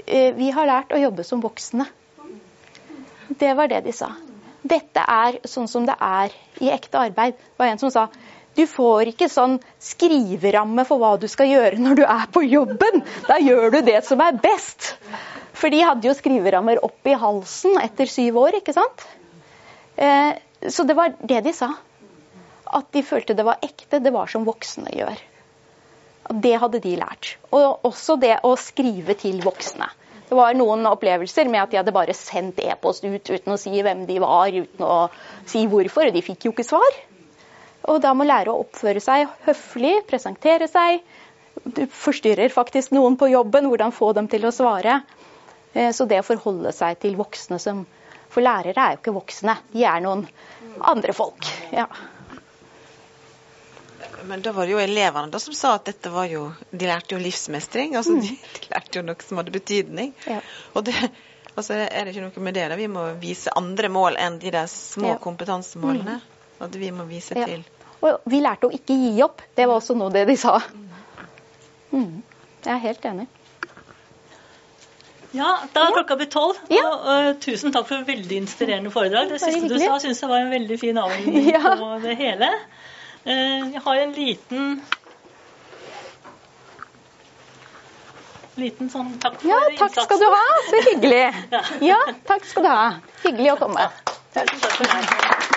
Speaker 2: eh, vi har lært å jobbe som voksne. Det var det de sa. Dette er sånn som det er i ekte arbeid. Det var en som sa du får ikke sånn skriveramme for hva du skal gjøre når du er på jobben. Da gjør du det som er best. For de hadde jo skriverammer opp i halsen etter syv år, ikke sant? Eh, så det var det de sa. At de følte det var ekte. Det var som voksne gjør. Det hadde de lært. Og også det å skrive til voksne. Det var noen opplevelser med at de hadde bare sendt e-post ut uten å si hvem de var, uten å si hvorfor. Og de fikk jo ikke svar. Og da må lære å oppføre seg høflig, presentere seg. Du forstyrrer faktisk noen på jobben, hvordan få dem til å svare. Eh, så det å forholde seg til voksne som For lærere er jo ikke voksne, de er noen andre folk. Ja.
Speaker 7: Men da var det jo elevene som sa at dette var jo De lærte jo livsmestring. altså mm. de, de, lærte jo noe som hadde betydning. Ja. Og det, altså er det ikke noe med det. da, Vi må vise andre mål enn de der små ja. kompetansemålene. Mm. At vi må vise ja. til.
Speaker 2: Og vi lærte å ikke gi opp. Det var også noe det de sa. Mm. Jeg er helt enig.
Speaker 1: Ja, da er klokka blitt tolv. Ja. Og, uh, tusen takk for veldig inspirerende foredrag. Det siste du sa, syns jeg var en veldig fin avgjørelse ja. på det hele. Uh, jeg har en liten liten sånn takk for innsatsen.
Speaker 2: ja, takk innsatsen. skal du ha. Så hyggelig. Ja, takk skal du ha. Hyggelig å komme.
Speaker 1: Ja. Tusen takk for.